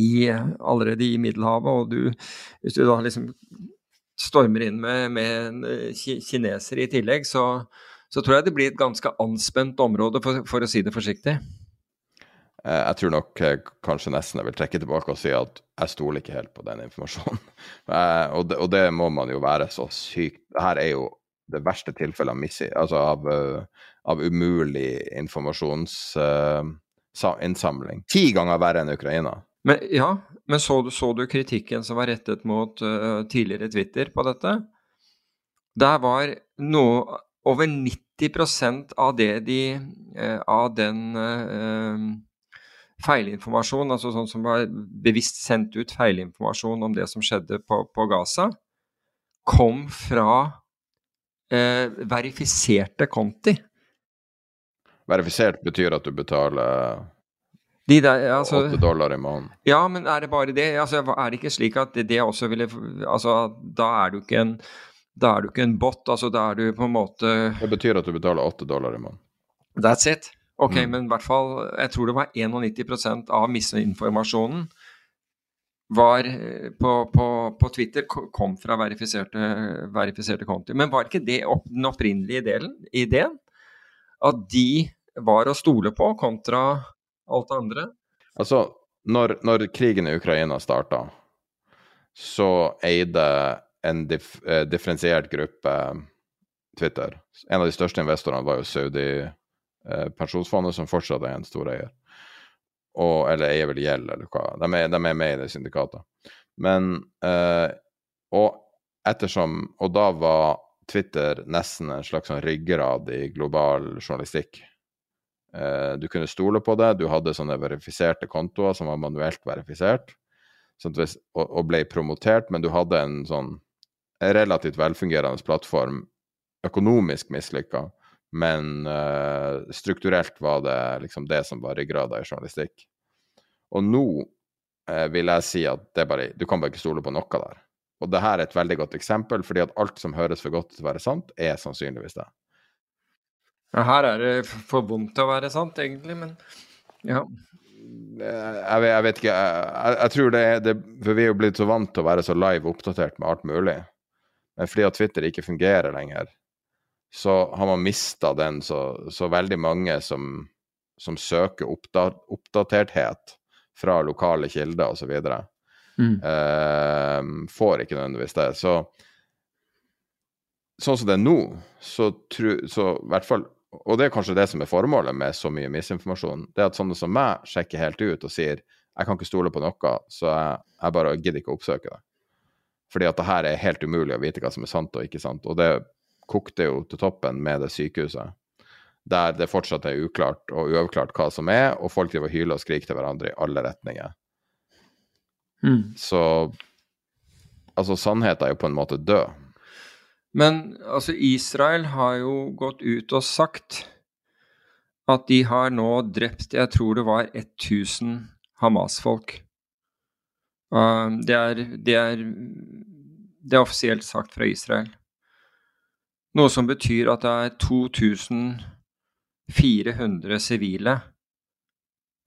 i, allerede i Middelhavet, og du, hvis du da liksom stormer inn med, med eh, kinesere i tillegg, så, så, tror jeg det blir et ganske anspent område, for, for å si det forsiktig. Eh, jeg tror nok eh, kanskje nesten jeg vil trekke tilbake og si at jeg stoler ikke helt på den informasjonen. Og, det, og, det, må man jo være så sykt Dette er jo det verste tilfellet av, missi, altså av, av umulig informasjonsinnsamling. Uh, Ti ganger verre enn Ukraina. Men, ja, men så så du kritikken som var rettet mot uh, tidligere Twitter på dette? Der var noe over 90% av det de uh, Av den feilinformasjon, altså sånn som var bevisst sendt ut feilinformasjon om det som skjedde på, på Gaza, kom fra verifiserte konti. Verifisert betyr at du betaler de der, altså, 8 dollar i måneden. Ja, men er det bare det? Altså, er det ikke slik at det, det også ville altså, Da er du ikke en da er du ikke en bot, altså da er du på en måte Det betyr at du betaler 8 dollar i måneden. That's it. Ok, mm. men i hvert fall Jeg tror det var 91% av misinformasjonen var eh, på, på, på, Twitter kom fra verifiserte, verifiserte konti. Men var ikke det opp, den opprinnelige delen, ideen? At de var å stole på kontra alt det andre? Altså, når, når krigen i Ukraina starta, så eide en dif, eh, differensiert gruppe Twitter. En av de største investorene var jo Saudi Eh, som fortsatt er en stor eier. Og, eller eier vel gjeld, eller hva. De er, de er, med i det syndikatet. Men eh, Og ettersom Og da var Twitter nesten en slags sånn ryggrad i global journalistikk. Eh, du kunne stole på det, du hadde sånne verifiserte kontoer som var manuelt verifisert, sånn og, ble promotert, men du hadde en sånn relativt velfungerende plattform, økonomisk mislykka, men uh, strukturelt var det liksom det som var ryggrada i journalistikk. Og nå uh, vil jeg si at det bare, du kan bare ikke stole på noe der. Og det her er et veldig godt eksempel, fordi at alt som høres for godt til å være sant, er sannsynligvis det. Ja, her er det for vondt til å være sant, egentlig, men ja. Jeg vet, jeg vet ikke. Jeg, jeg, tror det er det, For vi er jo blitt så vant til å være så live oppdatert med alt mulig. Men fordi at Twitter ikke fungerer lenger, så har man mista den, så, så, veldig mange som, som søker oppdat oppdaterthet fra lokale kilder osv., mm. Uh, får ikke nødvendigvis det. Så sånn som det er nå, så tru, så i hvert fall Og det er kanskje det som er formålet med så mye misinformasjon, det er at sånne som meg sjekker helt ut og sier jeg kan ikke stole på noe, så jeg, jeg bare gidder ikke å oppsøke det. Fordi at det her er helt umulig å vite hva som er sant og ikke sant. Og det kokte jo til toppen med det sykehuset. Der det fortsatt er uklart og uavklart hva som er, og folk driver og hyler og skriker til hverandre i alle retninger. Mm. Så altså, sannheten er jo på en måte død. Men altså, Israel har jo gått ut og sagt at de har nå drept Jeg tror det var 1000 Hamas-folk. Uh, det, er, det, er, det er offisielt sagt fra Israel. Noe som betyr at det er 2400 sivile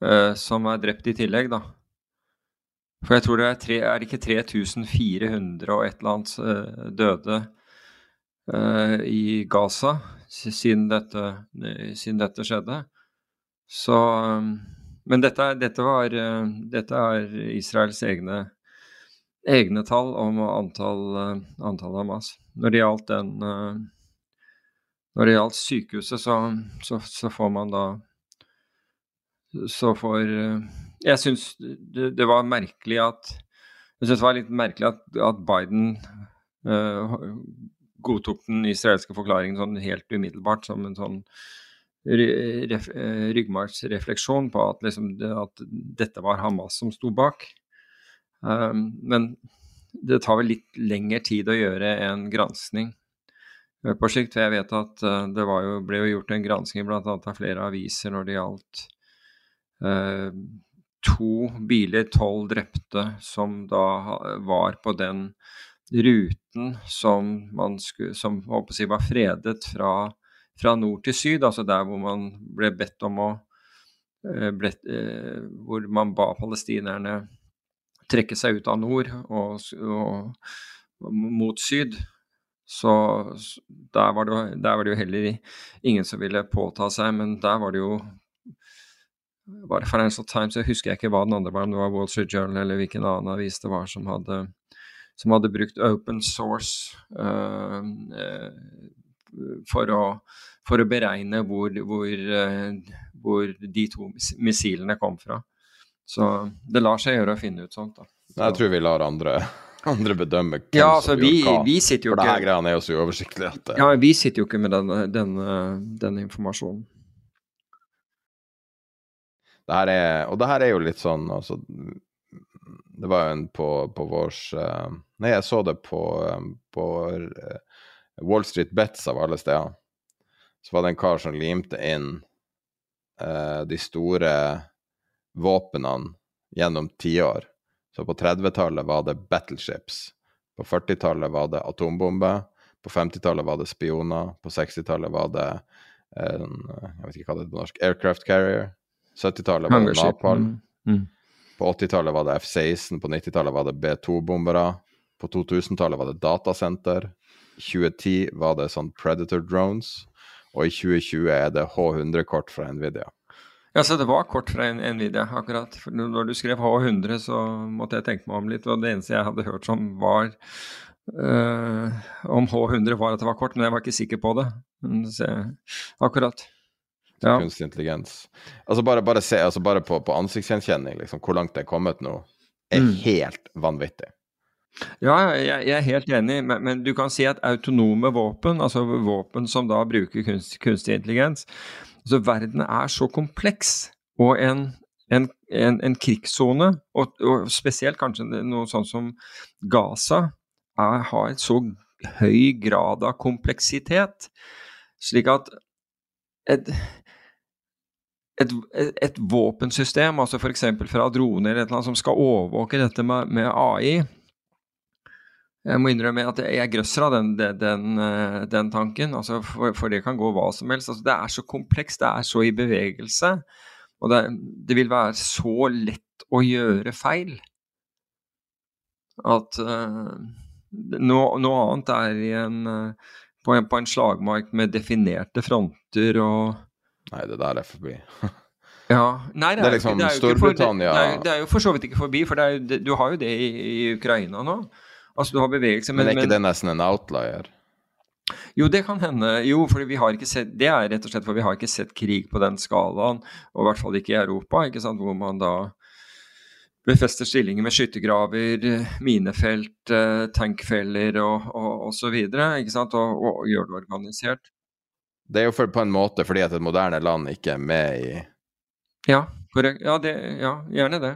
uh, som er drept i tillegg, da. For jeg tror det er, tre, er det ikke 3400 og et eller annet uh, døde i Gaza siden dette, siden dette skjedde. Så um, Men dette, dette, var, dette er Israels egne, egne tall om antall, antall Hamas. Når det gjaldt den når det gjaldt sykehuset, så, så, så, får man da Så får Jeg syns det, det, var merkelig at Jeg syns det var litt merkelig at, at Biden uh, godtok den israelske forklaringen sånn helt umiddelbart som en sånn ryggmargsrefleksjon på at, liksom, at, dette var Hamas som sto bak. Um, men det tar vel litt lengre tid å gjøre en granskning Eh, på sikt. Jeg vet at eh, det jo, ble jo gjort en gransking bl.a. av flere aviser når det gjaldt uh, to biler, tolv drepte, som da var på den ruten som man skulle, som si, var fredet fra, fra, nord til syd, altså der hvor man ble bedt om å eh, ble, eh, Hvor man ba palestinerne trekke seg ut av nord og, og mot syd. Så der var, det, der var, det, jo heller ingen som ville påta seg, men der var det jo var det Financial Times, jeg husker jeg ikke hva den andre var, om det var Wall Street Journal eller hvilken annen avis det var som hadde, som hadde brukt open source uh, for, å, for, å, beregne hvor, hvor, uh, hvor, de to missilene kom fra. Så det lar seg gjøre å finne ut sånt. da. Jeg tror vi lar andre andre bedømme hvem ja, altså, som vi, gjør hva. Vi sitter jo For det her greiene er jo så uoversiktlig at Ja, vi sitter jo ikke med den, denne, denne informasjonen. Det her er, og det her er jo litt sånn altså, Det var jo en på, på vårs uh, Nei, jeg så det på, um, på uh, Wall Street Bets av alle steder. Så var det en kar som limte inn uh, de store våpnene gjennom tiår. Så på 30-tallet var det battleships. På 40-tallet var det atombomber. På 50-tallet var det spioner. På 60-tallet var det jeg vet ikke hva det er på norsk, aircraft carrier. 70-tallet var det napalm. Mm. Mm. På 80-tallet var det F-16. På 90-tallet var det B2-bombere. På 2000-tallet var det datasenter. I 2010 var det sånn Predator drones. Og i 2020 er det H100-kort fra Nvidia. Ja, så det var kort fra Nvidia, akkurat. For når du skrev H100, så måtte jeg tenke meg om litt. Og det eneste jeg hadde hørt som var øh, om H100, var at det var kort, men jeg var ikke sikker på det. Så, akkurat ja. kunstig intelligens. Altså bare, bare se altså bare på, på ansiktsgjenkjenning, liksom, hvor langt det er kommet nå, er mm. helt vanvittig. Ja, jeg, jeg, er helt enig, men, men, du kan si at autonome våpen, altså våpen som da bruker kunst, kunstig intelligens altså Verden er så kompleks, og en, en, en, en krigssone, og, og, spesielt kanskje noe sånt som Gaza, er, har et så høy grad av kompleksitet, slik at et, et, et, våpensystem, altså f.eks. fra droner eller noe som skal overvåke dette med, med, AI Jeg må innrømme at jeg grøsser av den, den, den tanken, altså for, for, det kan gå hva som helst. Altså det er så komplekst, det er så i bevegelse. Og det, det vil være så lett å gjøre feil at uh, noe, noe, annet er en, uh, på, en, på en slagmark med definerte fronter og Nei, det der er forbi. ja, nei, det er, det er liksom det er Storbritannia for, det, er, det, er, jo for så vidt ikke forbi, for du har jo det i, i, Ukraina nå. Altså, du har bevegelse, men, men er ikke men, det nesten en outlier? Jo, det kan hende. Jo, for vi har ikke sett Det er rett og slett for vi har ikke sett krig på den skalaen, og i hvert fall ikke i Europa, ikke sant, hvor man da befester stillinger med skyttergraver, minefelt, eh, tankfeller og, og, og så videre, ikke sant, og, og gjør det organisert. Det er jo for, på en måte fordi at et moderne land ikke er med i Ja, korrekt. Ja, det, ja gjerne det.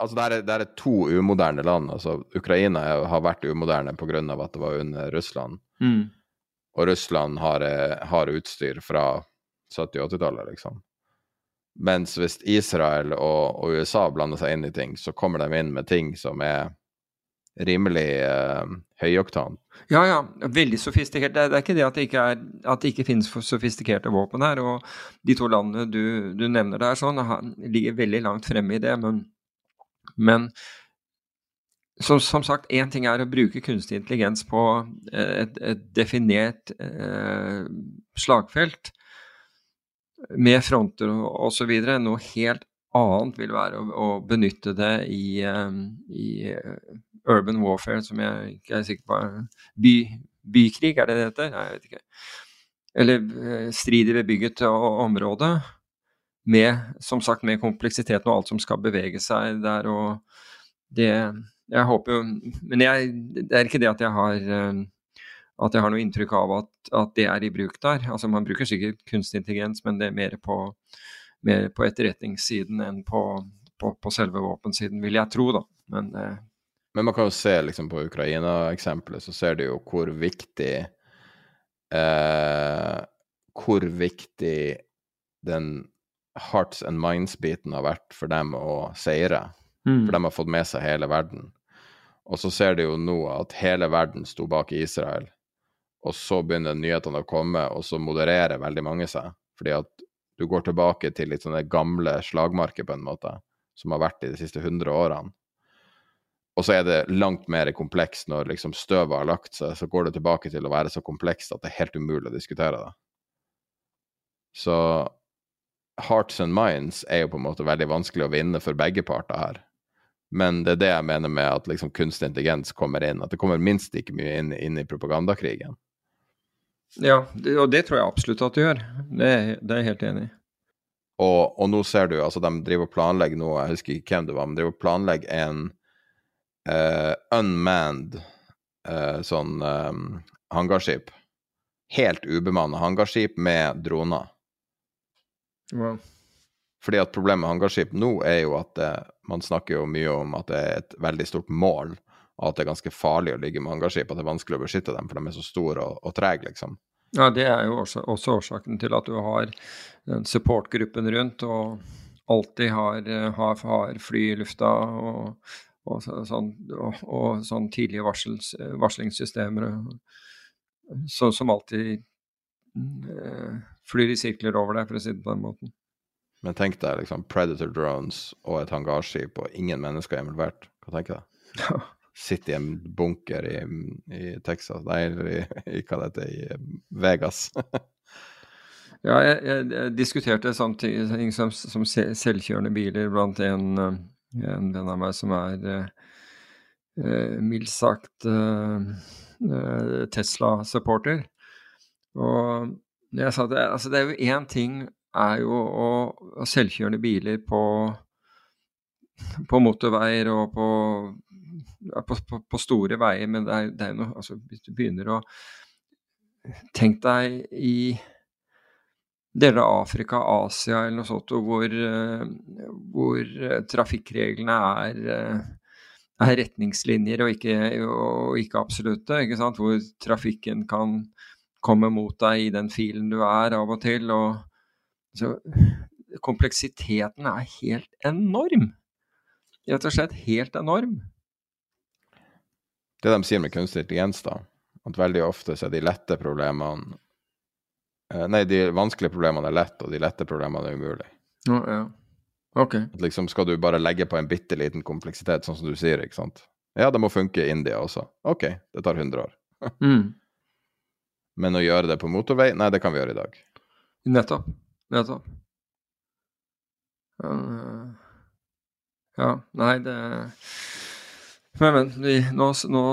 Altså, det er, det er, to umoderne land. altså Ukraina har vært umoderne pga. at det var under Russland. Mm. Og Russland har, har utstyr fra 70- 80-tallet, liksom. Mens hvis Israel og, og, USA blander seg inn i ting, så kommer de inn med ting som er rimelig uh, høyoktan. Ja, ja. Veldig sofistikert. Det er, det er ikke det at det ikke, er, at det ikke finnes sofistikerte våpen her. Og de to landene du, du nevner der, sånn, ligger veldig langt fremme i det. Men, men som, som sagt, én ting er å bruke kunstig intelligens på et, et definert eh, slagfelt med fronter og osv. Noe helt annet vil være å, å benytte det i, um, i urban warfare, som jeg ikke er sikker på By, Bykrig, er det det heter? Nei, jeg vet ikke. Eller eh, strid i bebygget område. Med, som sagt, med kompleksiteten og alt som skal bevege seg der. og det Jeg håper jo Men jeg, det er ikke det at jeg har eh, at jeg har noe inntrykk av at, at, det er i bruk der. Altså Man bruker sikkert kunstig intelligens, men det er mer på, mer på etterretningssiden enn på, på, på, selve våpensiden, vil jeg tro, da. Men eh, men man kan jo se liksom på Ukraina-eksempelet, så ser du jo hvor viktig eh, Hvor viktig den hearts and minds-biten har vært for dem å seire. Mm. For de har fått med seg hele verden. Og så ser du jo nå at hele verden sto bak Israel, og så begynner nyhetene å komme, og så modererer veldig mange seg. Fordi at du går tilbake til litt sånne gamle slagmarker, på en måte, som har vært i de siste hundre årene. Og så er det langt mer komplekst når liksom støvet har lagt seg, så går det tilbake til å være så komplekst at det er helt umulig å diskutere det. Så hearts and minds er jo på en måte veldig vanskelig å vinne for begge parter her. Men det er det jeg mener med at liksom kunstig intelligens kommer inn. At det kommer minst like mye inn, inn i propagandakrigen. Ja, det, og det tror jeg absolutt at det gjør. Det, det er jeg helt enig i. Og, og, nå ser du, altså de driver og planlegger nå, jeg husker ikke hvem det var, men de driver og planlegger en uh, unmanned uh, sånn um, hangarskip. Helt ubemanna hangarskip med droner. Wow. Fordi at problemet med hangarskip nå er jo at det, man snakker jo mye om at det er et veldig stort mål, og at det er ganske farlig å ligge med hangarskip, at det er vanskelig å beskytte dem, for de er så store og, og trege, liksom. Ja, det er jo også, også, årsaken til at du har supportgruppen rundt og alltid har, har, har fly i lufta og, og, sånn, og, og sånn tidlige varsels, varslingssystemer så, som alltid øh, flyr i sirkler over deg, for å si det på den måten. Men tenk deg liksom Predator drones og et hangarskip, og ingen mennesker er involvert. Hva tenker du? Ja. Sitte i en bunker i, i Texas, nei, i, i hva det heter, i Vegas. ja, jeg, jeg, jeg, diskuterte sånne ting som, som selvkjørende biler blant en, eh, en venn av meg som er eh, mildt sagt eh, Tesla-supporter. Og jeg sa det, altså det er jo én ting er jo å, å selvkjørende biler på, på motorveier og på, på, på, store veier, men det er, er noe altså, Hvis du begynner å Tenk deg i deler av Afrika, Asia eller noe sånt, hvor, hvor trafikkreglene er, er retningslinjer og ikke, og ikke absolutte. Ikke Hvor trafikken kan komme mot deg i den filen du er av og til. og så kompleksiteten er helt enorm. Rett og slett helt enorm. Det de sier med kunstig intelligens, da, at veldig ofte så er de lette problemene eh, Nei, de vanskelige problemene er lett, og de lette problemene er umulig. Ja, ja. Ok. At liksom Skal du bare legge på en bitte liten kompleksitet, sånn som du sier, ikke sant? Ja, det må funke i India også. Ok, det tar 100 år. mm. Men å gjøre det på motorvei, nei, det kan vi gjøre i dag. Nettopp. Nettopp. Uh, ja, nei, det Men, men. Vi, nå, nå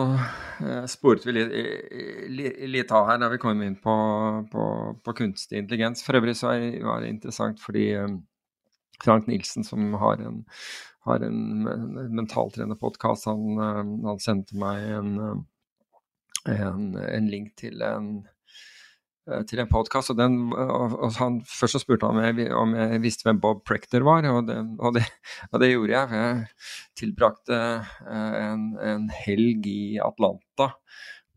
uh, sporet vi litt, litt, av her da vi kom inn på, på, på kunstig intelligens. For øvrig så var det interessant fordi um, Frank Nilsen, som har en, har en mentaltrenerpodkast, han, han, sendte meg en, en, en link til en Eh, til en podkast. Og, og, og han, først så spurte han om jeg, om jeg visste hvem Bob Prechter var, og det, og det, det gjorde jeg. for Jeg tilbrakte eh, en, en helg i Atlanta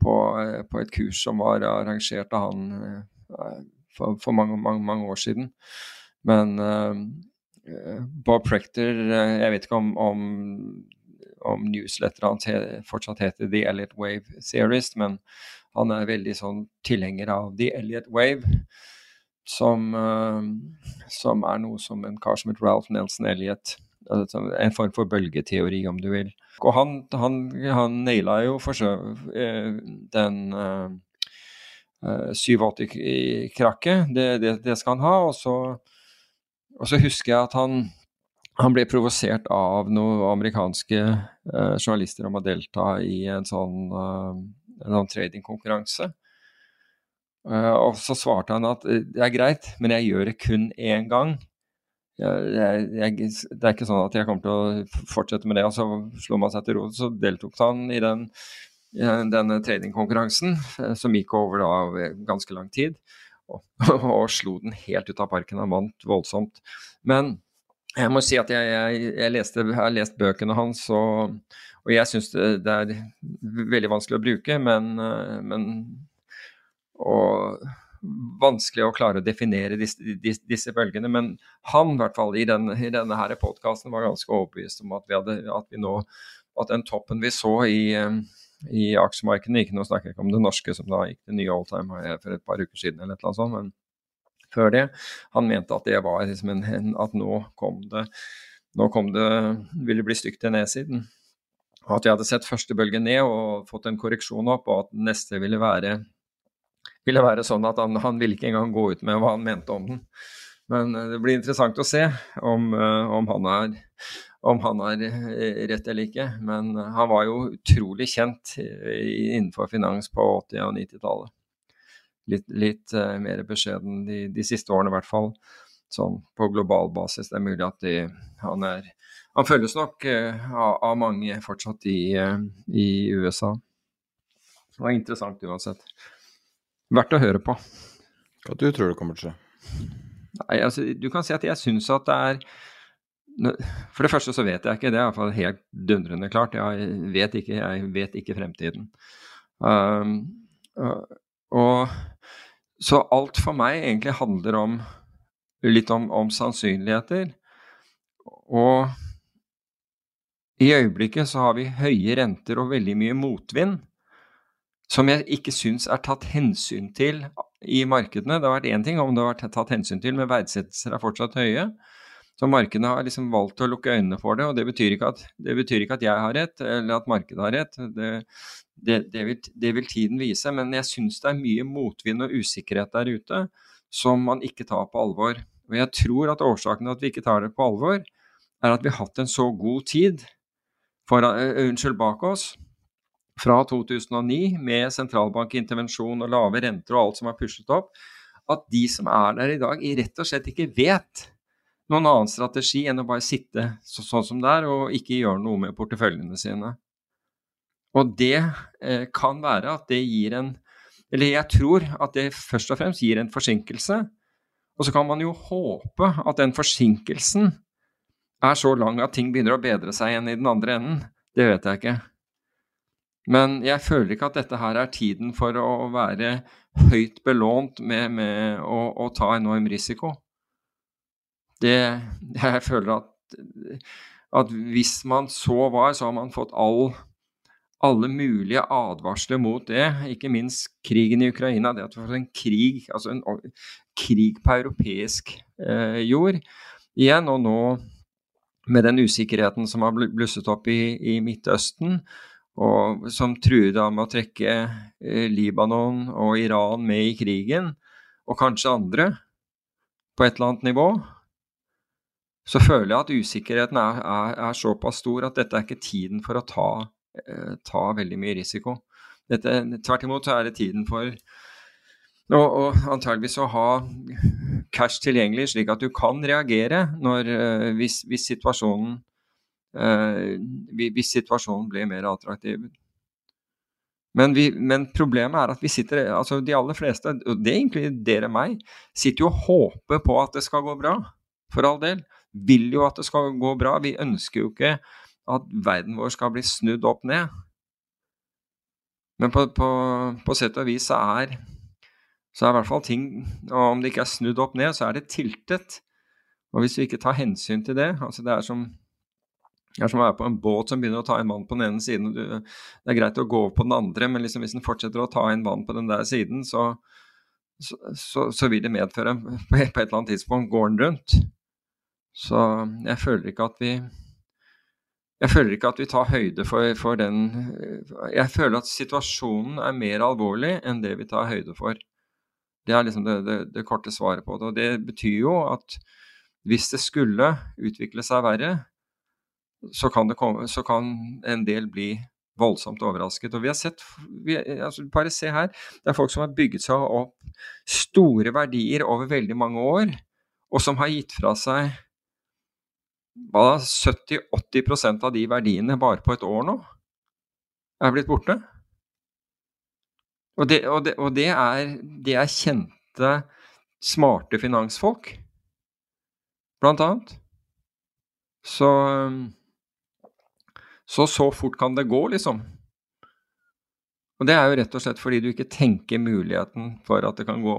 på, eh, på, et kurs som var arrangert av han for, for mange, mange, mange, år siden. Men uh, Bob Prechter, Jeg vet ikke om, om, om newsletteret hans fortsatt heter The Elliot Wave Series, men han er veldig sånn tilhenger av The Elliot Wave, som, uh, som er noe som en kar som heter Ralph Nelson Elliot altså En form for bølgeteori, om du vil. Og han, han, han naila jo for så uh, den uh, 87-krakket. Det, det, det, skal han ha. Og så, og så husker jeg at han han ble provosert av noen amerikanske uh, journalister om å delta i en sånn uh, sånn tradingkonkurranse. Uh, og så svarte han at eh, det er greit, men jeg gjør det kun én gang. Jeg, jeg, det er ikke sånn at jeg kommer til å fortsette med det. Og så slo man seg til ro. Så deltok han i den, denne tradingkonkurransen, eh, som gikk over da ganske lang tid. Og, og, slo den helt ut av parken. Han vant voldsomt. Men jeg må si at jeg, leste, jeg har lest bøkene hans, og, og jeg syns det, det, er veldig vanskelig å bruke, men, eh, men og vanskelig å klare å definere disse, disse, bølgene. Men han, i hvert fall i, den, i denne her podkasten, var ganske overbevist om at vi, hadde, at vi nå At den toppen vi så i, eh, i aksjemarkedene Ikke nå snakker jeg ikke om det norske, som da gikk til nye alltime for et par uker siden, eller et eller annet sånt, men før det. Han mente at det var liksom en, at nå kom det nå kom det, ville bli stygt til nedsiden. Og at jeg hadde sett første bølge ned og fått en korreksjon opp, og at neste ville være, ville være sånn at han, han ville ikke engang gå ut med hva han mente om den. Men det blir interessant å se om, om, han er, om han er rett eller ikke. Men han var jo utrolig kjent innenfor finans på 80- og 90-tallet. Litt, litt mer beskjeden de, de, siste årene, i hvert fall. Sånn på global basis. Det er mulig at de, han er Han følges nok av, av mange fortsatt i, i USA. Det var interessant uansett. Verdt å høre på. Hva du tror du kommer til å skje? Nei, altså, du kan si at jeg syns at det er For det første så vet jeg ikke, det er iallfall helt dundrende klart. Jeg vet ikke, jeg vet ikke fremtiden. Um, uh, og så alt for meg egentlig handler om litt om, om sannsynligheter. Og i øyeblikket så har vi høye renter og veldig mye motvind som jeg ikke syns er tatt hensyn til i markedene. Det har vært én ting om det har vært tatt hensyn til, men verdsettelser er fortsatt høye. Så markedene har liksom valgt å lukke øynene for det, og det betyr ikke at, betyr ikke at jeg har rett, eller at markedet har rett. Det, det, det, vil, det vil, tiden vise, men jeg syns det er mye motvind og usikkerhet der ute som man ikke tar på alvor. Og jeg tror at årsaken til at vi ikke tar det på alvor, er at vi har hatt en så god tid for, uh, unnskyld, bak oss fra 2009 med sentralbankintervensjon og lave renter og alt som er pushet opp, at de som er der i dag, rett og slett ikke vet noen annen strategi enn å bare sitte så, sånn som det er og ikke gjøre noe med porteføljene sine. Og det eh, kan være at det gir en Eller jeg tror at det først og fremst gir en forsinkelse. Og så kan man jo håpe at den forsinkelsen er så lang at ting begynner å bedre seg igjen i den andre enden. Det vet jeg ikke. Men jeg føler ikke at dette her er tiden for å være høyt belånt med, med å, å, ta enorm risiko. Det, jeg føler at, at, hvis man så var, så har man fått all, alle mulige advarsler mot det. Ikke minst krigen i Ukraina. Det at vi får en krig, altså en krig på europeisk eh, jord igjen. Og nå med den usikkerheten som har blusset opp i, i Midtøsten, og som truer da med å trekke eh, Libanon og Iran med i krigen, og kanskje andre, på et eller annet nivå, så føler jeg at usikkerheten er, er, er såpass stor at dette er ikke tiden for å ta, eh, ta veldig mye risiko. Tvert imot er det tiden for og, og antageligvis å ha cash tilgjengelig, slik at du kan reagere når, eh, hvis, hvis situasjonen Eh, hvis situasjonen blir mer attraktiv. Men, vi, men, problemet er at vi sitter, altså de aller fleste, og det inkluderer meg, sitter jo og håper på at det skal gå bra. For all del. Vil jo at det skal gå bra. Vi ønsker jo ikke at verden vår skal bli snudd opp ned. Men på, på, på sett og vis så er, så er i hvert fall ting og Om det ikke er snudd opp ned, så er det tiltet. Og hvis vi ikke tar hensyn til det altså Det er som det er som å være på en båt som begynner å ta inn vann på den ene siden. Du, det er greit å gå over på den andre, men liksom hvis den fortsetter å ta inn vann på den der siden, så, så, så, så vil det medføre på et eller annet tidspunkt går den rundt. Så jeg føler ikke at vi jeg føler ikke at vi tar høyde for, for, den Jeg føler at situasjonen er mer alvorlig enn det vi tar høyde for. Det er liksom det, det, det korte svaret på det. Og det betyr jo at hvis det skulle utvikle seg verre, så kan, komme, så kan, en del bli voldsomt overrasket. Og vi har sett, vi, altså Bare se her. Det er folk som har bygget seg opp store verdier over veldig mange år, og som har gitt fra seg 70-80% av de verdiene bare på et år nå er blitt borte. Og det, og det, og det, er, det er kjente, smarte finansfolk, blant annet. Så så så fort kan det gå, liksom. Og det er jo rett og slett fordi du ikke tenker muligheten for at det kan, gå,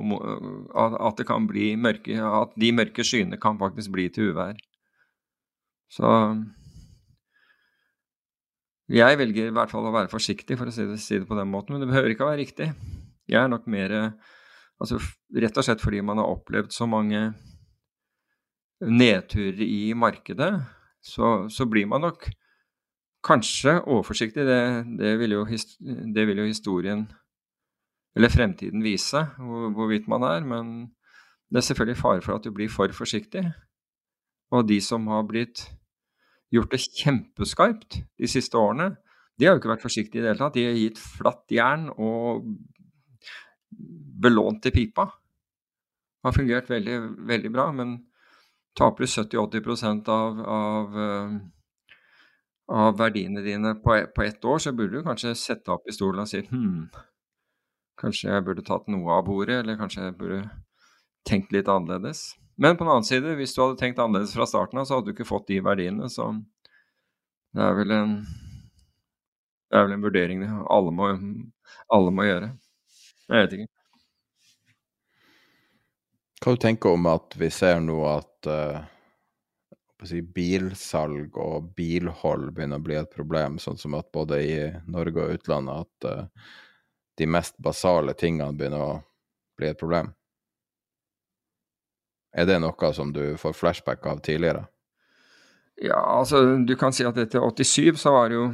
at det kan bli mørke At de mørke skyene kan faktisk bli til uvær. Så jeg velger i hvert fall å være forsiktig, for å si det, si det på den måten. Men det behøver ikke å være riktig. Jeg er nok mer altså, Rett og slett fordi man har opplevd så mange nedturer i markedet, så, så blir man nok Kanskje overforsiktig, det, det, vil jo, det, vil jo, historien eller fremtiden vise hvor, hvorvidt man er. Men det er selvfølgelig fare for at du blir for forsiktig. Og de som har blitt gjort det kjempeskarpt de siste årene, de har jo ikke vært forsiktige i det hele tatt. De har gitt flatt jern og belånt til pipa. Det har fungert veldig, veldig bra, men taper du 70-80 av, av, eh, av verdiene dine på, på ett år, så burde du kanskje sette opp i stolen og si hm, kanskje jeg burde tatt noe av bordet, eller kanskje jeg burde tenkt litt annerledes. Men på den annen side, hvis du hadde tenkt annerledes fra starten av, så hadde du ikke fått de verdiene. Så det er vel en, det er vel en vurdering alle må, alle må gjøre. Jeg vet ikke. Hva du tenker om at vi ser nå at uh, si, bilsalg og bilhold begynner å bli et problem, sånn som at både i Norge og utlandet at uh, de mest basale tingene begynner å bli et problem? Er det noe som du får flashback av tidligere? Ja, altså du kan si at etter 87 så var det jo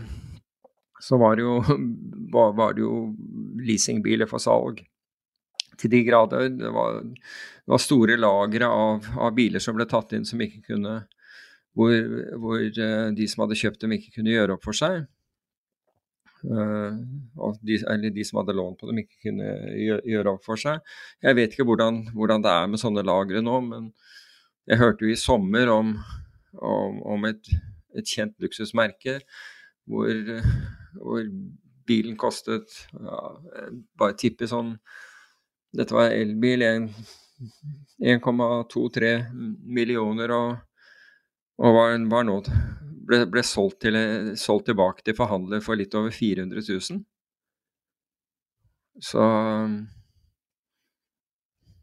så var det jo, var, var det jo leasingbiler for salg til de grader. Det var, det var store lagre av, av, biler som ble tatt inn som ikke kunne hvor, hvor, eh, de som hadde kjøpt dem, ikke kunne gjøre opp for seg. Uh, de, eller de som hadde lån på dem, ikke kunne gjøre opp for seg. Jeg vet ikke hvordan, hvordan, det er med sånne lagre nå, men jeg hørte jo i sommer om, om, om et, et, kjent luksusmerke hvor, hvor bilen kostet ja, bare tippe sånn Dette var elbil, 1,23 millioner, og, og var, var nå ble, ble solgt, til, solgt, tilbake til forhandler for litt over 400 000. Så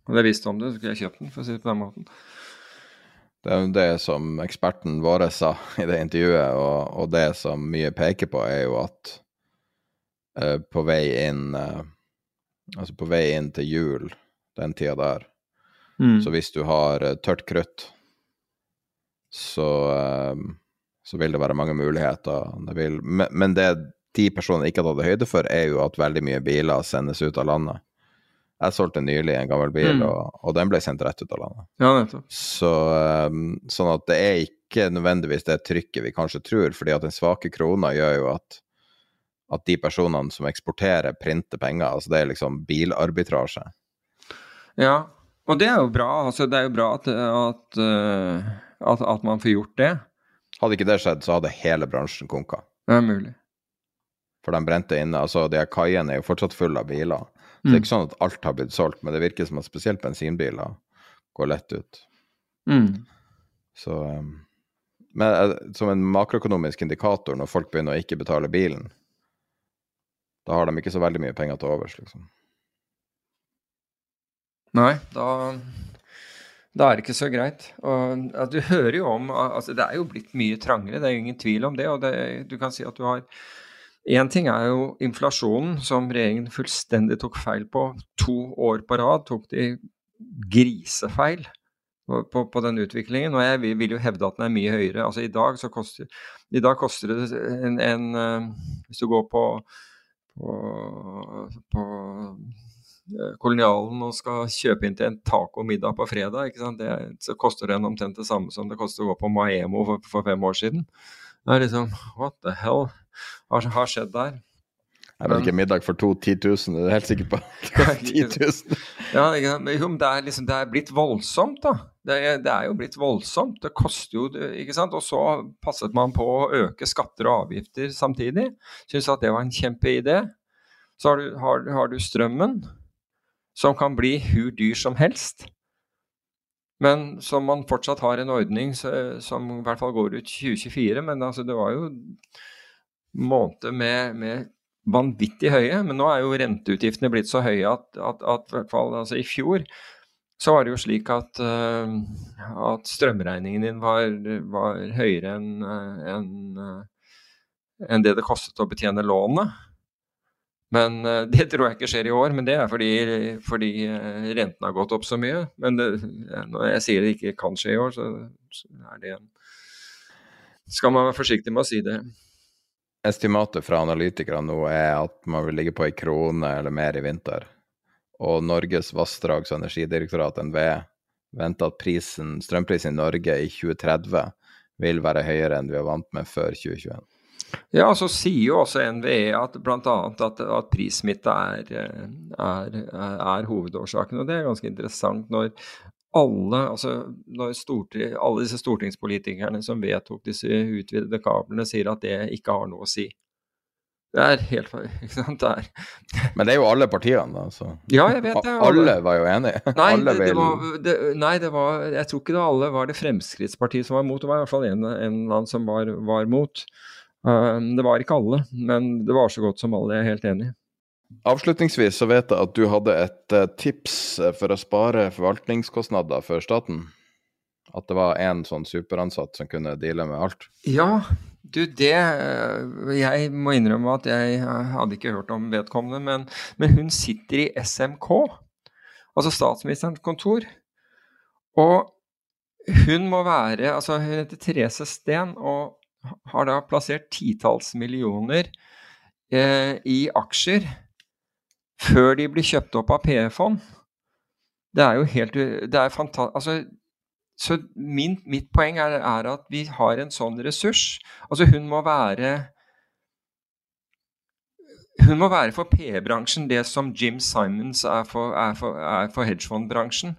Hadde jeg visst om det, så skulle jeg kjøpt den, for å si det på den måten. Det er jo det som eksperten vår sa i det intervjuet, og, og det som mye peker på, er jo at uh, på vei inn uh, Altså på vei inn til jul den tida der, mm. så hvis du har uh, tørt krutt, så så vil det være mange muligheter. Vil, men det de personene ikke hadde høyde for, er jo at veldig mye biler sendes ut av landet. Jeg solgte nylig en gammel bil, mm. og, og, den ble sendt rett ut av landet. Ja. Så, um, sånn at det er ikke nødvendigvis det trykket vi kanskje tror, fordi at den svake krona gjør jo at, at de personene som eksporterer, printer penger. Altså det er liksom bilarbitrasje. Ja, og det er jo bra. Altså, det er jo bra at, at, at, at man får gjort det. Hadde ikke det skjedd, så hadde hele bransjen konka. Det er mulig. For de brente inne Altså, de kaiene er jo fortsatt fulle av biler. Så det er mm. ikke sånn at alt har blitt solgt, men det virker som at spesielt bensinbiler går lett ut. Mm. Så um, Men uh, som en makroøkonomisk indikator, når folk begynner å ikke betale bilen, da har de ikke så veldig mye penger til overs, liksom. Nei, da da er det ikke så greit. Og, ja, du hører jo om altså Det er jo blitt mye trangere, det er jo ingen tvil om det. Og det, du kan si at du har Én ting er jo inflasjonen, som regjeringen fullstendig tok feil på. To år på rad tok de grisefeil på, på, den utviklingen. Og jeg vil, vil, jo hevde at den er mye høyere. Altså I dag så koster, i dag koster det en, en uh, Hvis du går på, på, på Eh, kolonialen og skal kjøpe inn til en tacomiddag på fredag, det, så koster den omtrent det samme som det koster å gå på Maemo for, for, fem år siden. Det er liksom What the hell har, har skjedd der? Jeg vet ikke middag for to 10 000, er du helt sikker på? 10 000. ja, men det er, liksom, det er blitt voldsomt, da. Det er, det er, jo blitt voldsomt. Det koster jo ikke sant? Og så passet man på å øke skatter og avgifter samtidig. Syns at det var en kjempeidé. Så har du, har, har du strømmen som kan bli hvor dyr som helst. Men som man fortsatt har en ordning som i hvert fall går ut 2024. Men altså, det var jo måneder med, med, vanvittig høye. Men nå er jo renteutgiftene blitt så høye at, at, at i hvert fall altså, i fjor så var det jo slik at, uh, at strømregningen din var, var høyere enn en, en det det kostet å betjene lånet. Men eh, Det tror jeg ikke skjer i år, men det er fordi, fordi eh, renten har gått opp så mye. Men det, når jeg sier det ikke kan skje i år, så, er det Skal man være forsiktig med å si det. Estimatet fra analytikere nå er at man vil ligge på ei krone eller mer i vinter. Og Norges vassdrags- og energidirektorat, NVE, venter at prisen, strømprisen i Norge i 2030 vil være høyere enn vi er vant med før 2021. Ja, så sier jo også NVE at bl.a. At, at prissmitte er, er, er, hovedårsaken. Og det er ganske interessant når alle, altså når alle disse stortingspolitikerne som vedtok disse utvidede kablene, sier at det ikke har noe å si. Det er helt ikke sant? Det er. Men det er jo alle partiene, da. Så. Ja, jeg vet det. Alle var jo enige. Nei, det, det var, det, nei det var, jeg tror ikke det alle var det Fremskrittspartiet som var mot. Det var i hvert fall en, en land som var, var mot. Uh, det var ikke alle, men det var så godt som alle. Jeg er helt enig. Avslutningsvis så vet jeg at du hadde et uh, tips eh, for å spare forvaltningskostnader for staten. At det var én sånn superansatt som kunne deale med alt. Ja, du, det eh, Jeg må innrømme at jeg hadde ikke hørt om vedkommende, men, men hun sitter i SMK, altså Statsministerens kontor. Og hun må være Altså, hun heter Therese Steen og har da plassert titalls millioner eh, i aksjer før de blir kjøpt opp av PE-fond. Det er jo helt Det er fantastisk Altså, så min, mitt poeng er, er, at vi har en sånn ressurs. Altså hun må være Hun må være for PE-bransjen det som Jim Simons er for, er for, for hedgefondbransjen.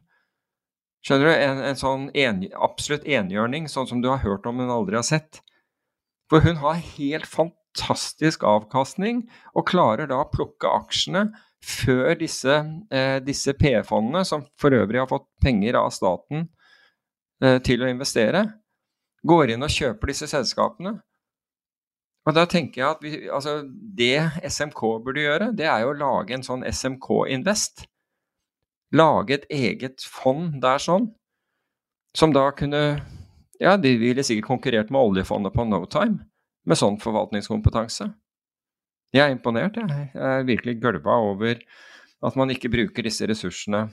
Skjønner du? En, en sånn en, absolutt enhjørning, sånn som du har hørt om, men aldri har sett. For hun har helt fantastisk avkastning, og klarer da å plukke aksjene før disse, eh, disse PE-fondene, som for øvrig har fått penger av staten Eh, til å investere, går inn og kjøper disse selskapene. Og da tenker jeg at vi, altså, Det SMK burde gjøre, det er jo å lage en sånn SMK Invest. Lage et eget fond der sånn, som da kunne Ja, de ville sikkert konkurrert med oljefondet på no time med sånn forvaltningskompetanse. Jeg er imponert, jeg. Jeg er virkelig gølva over at man ikke bruker disse ressursene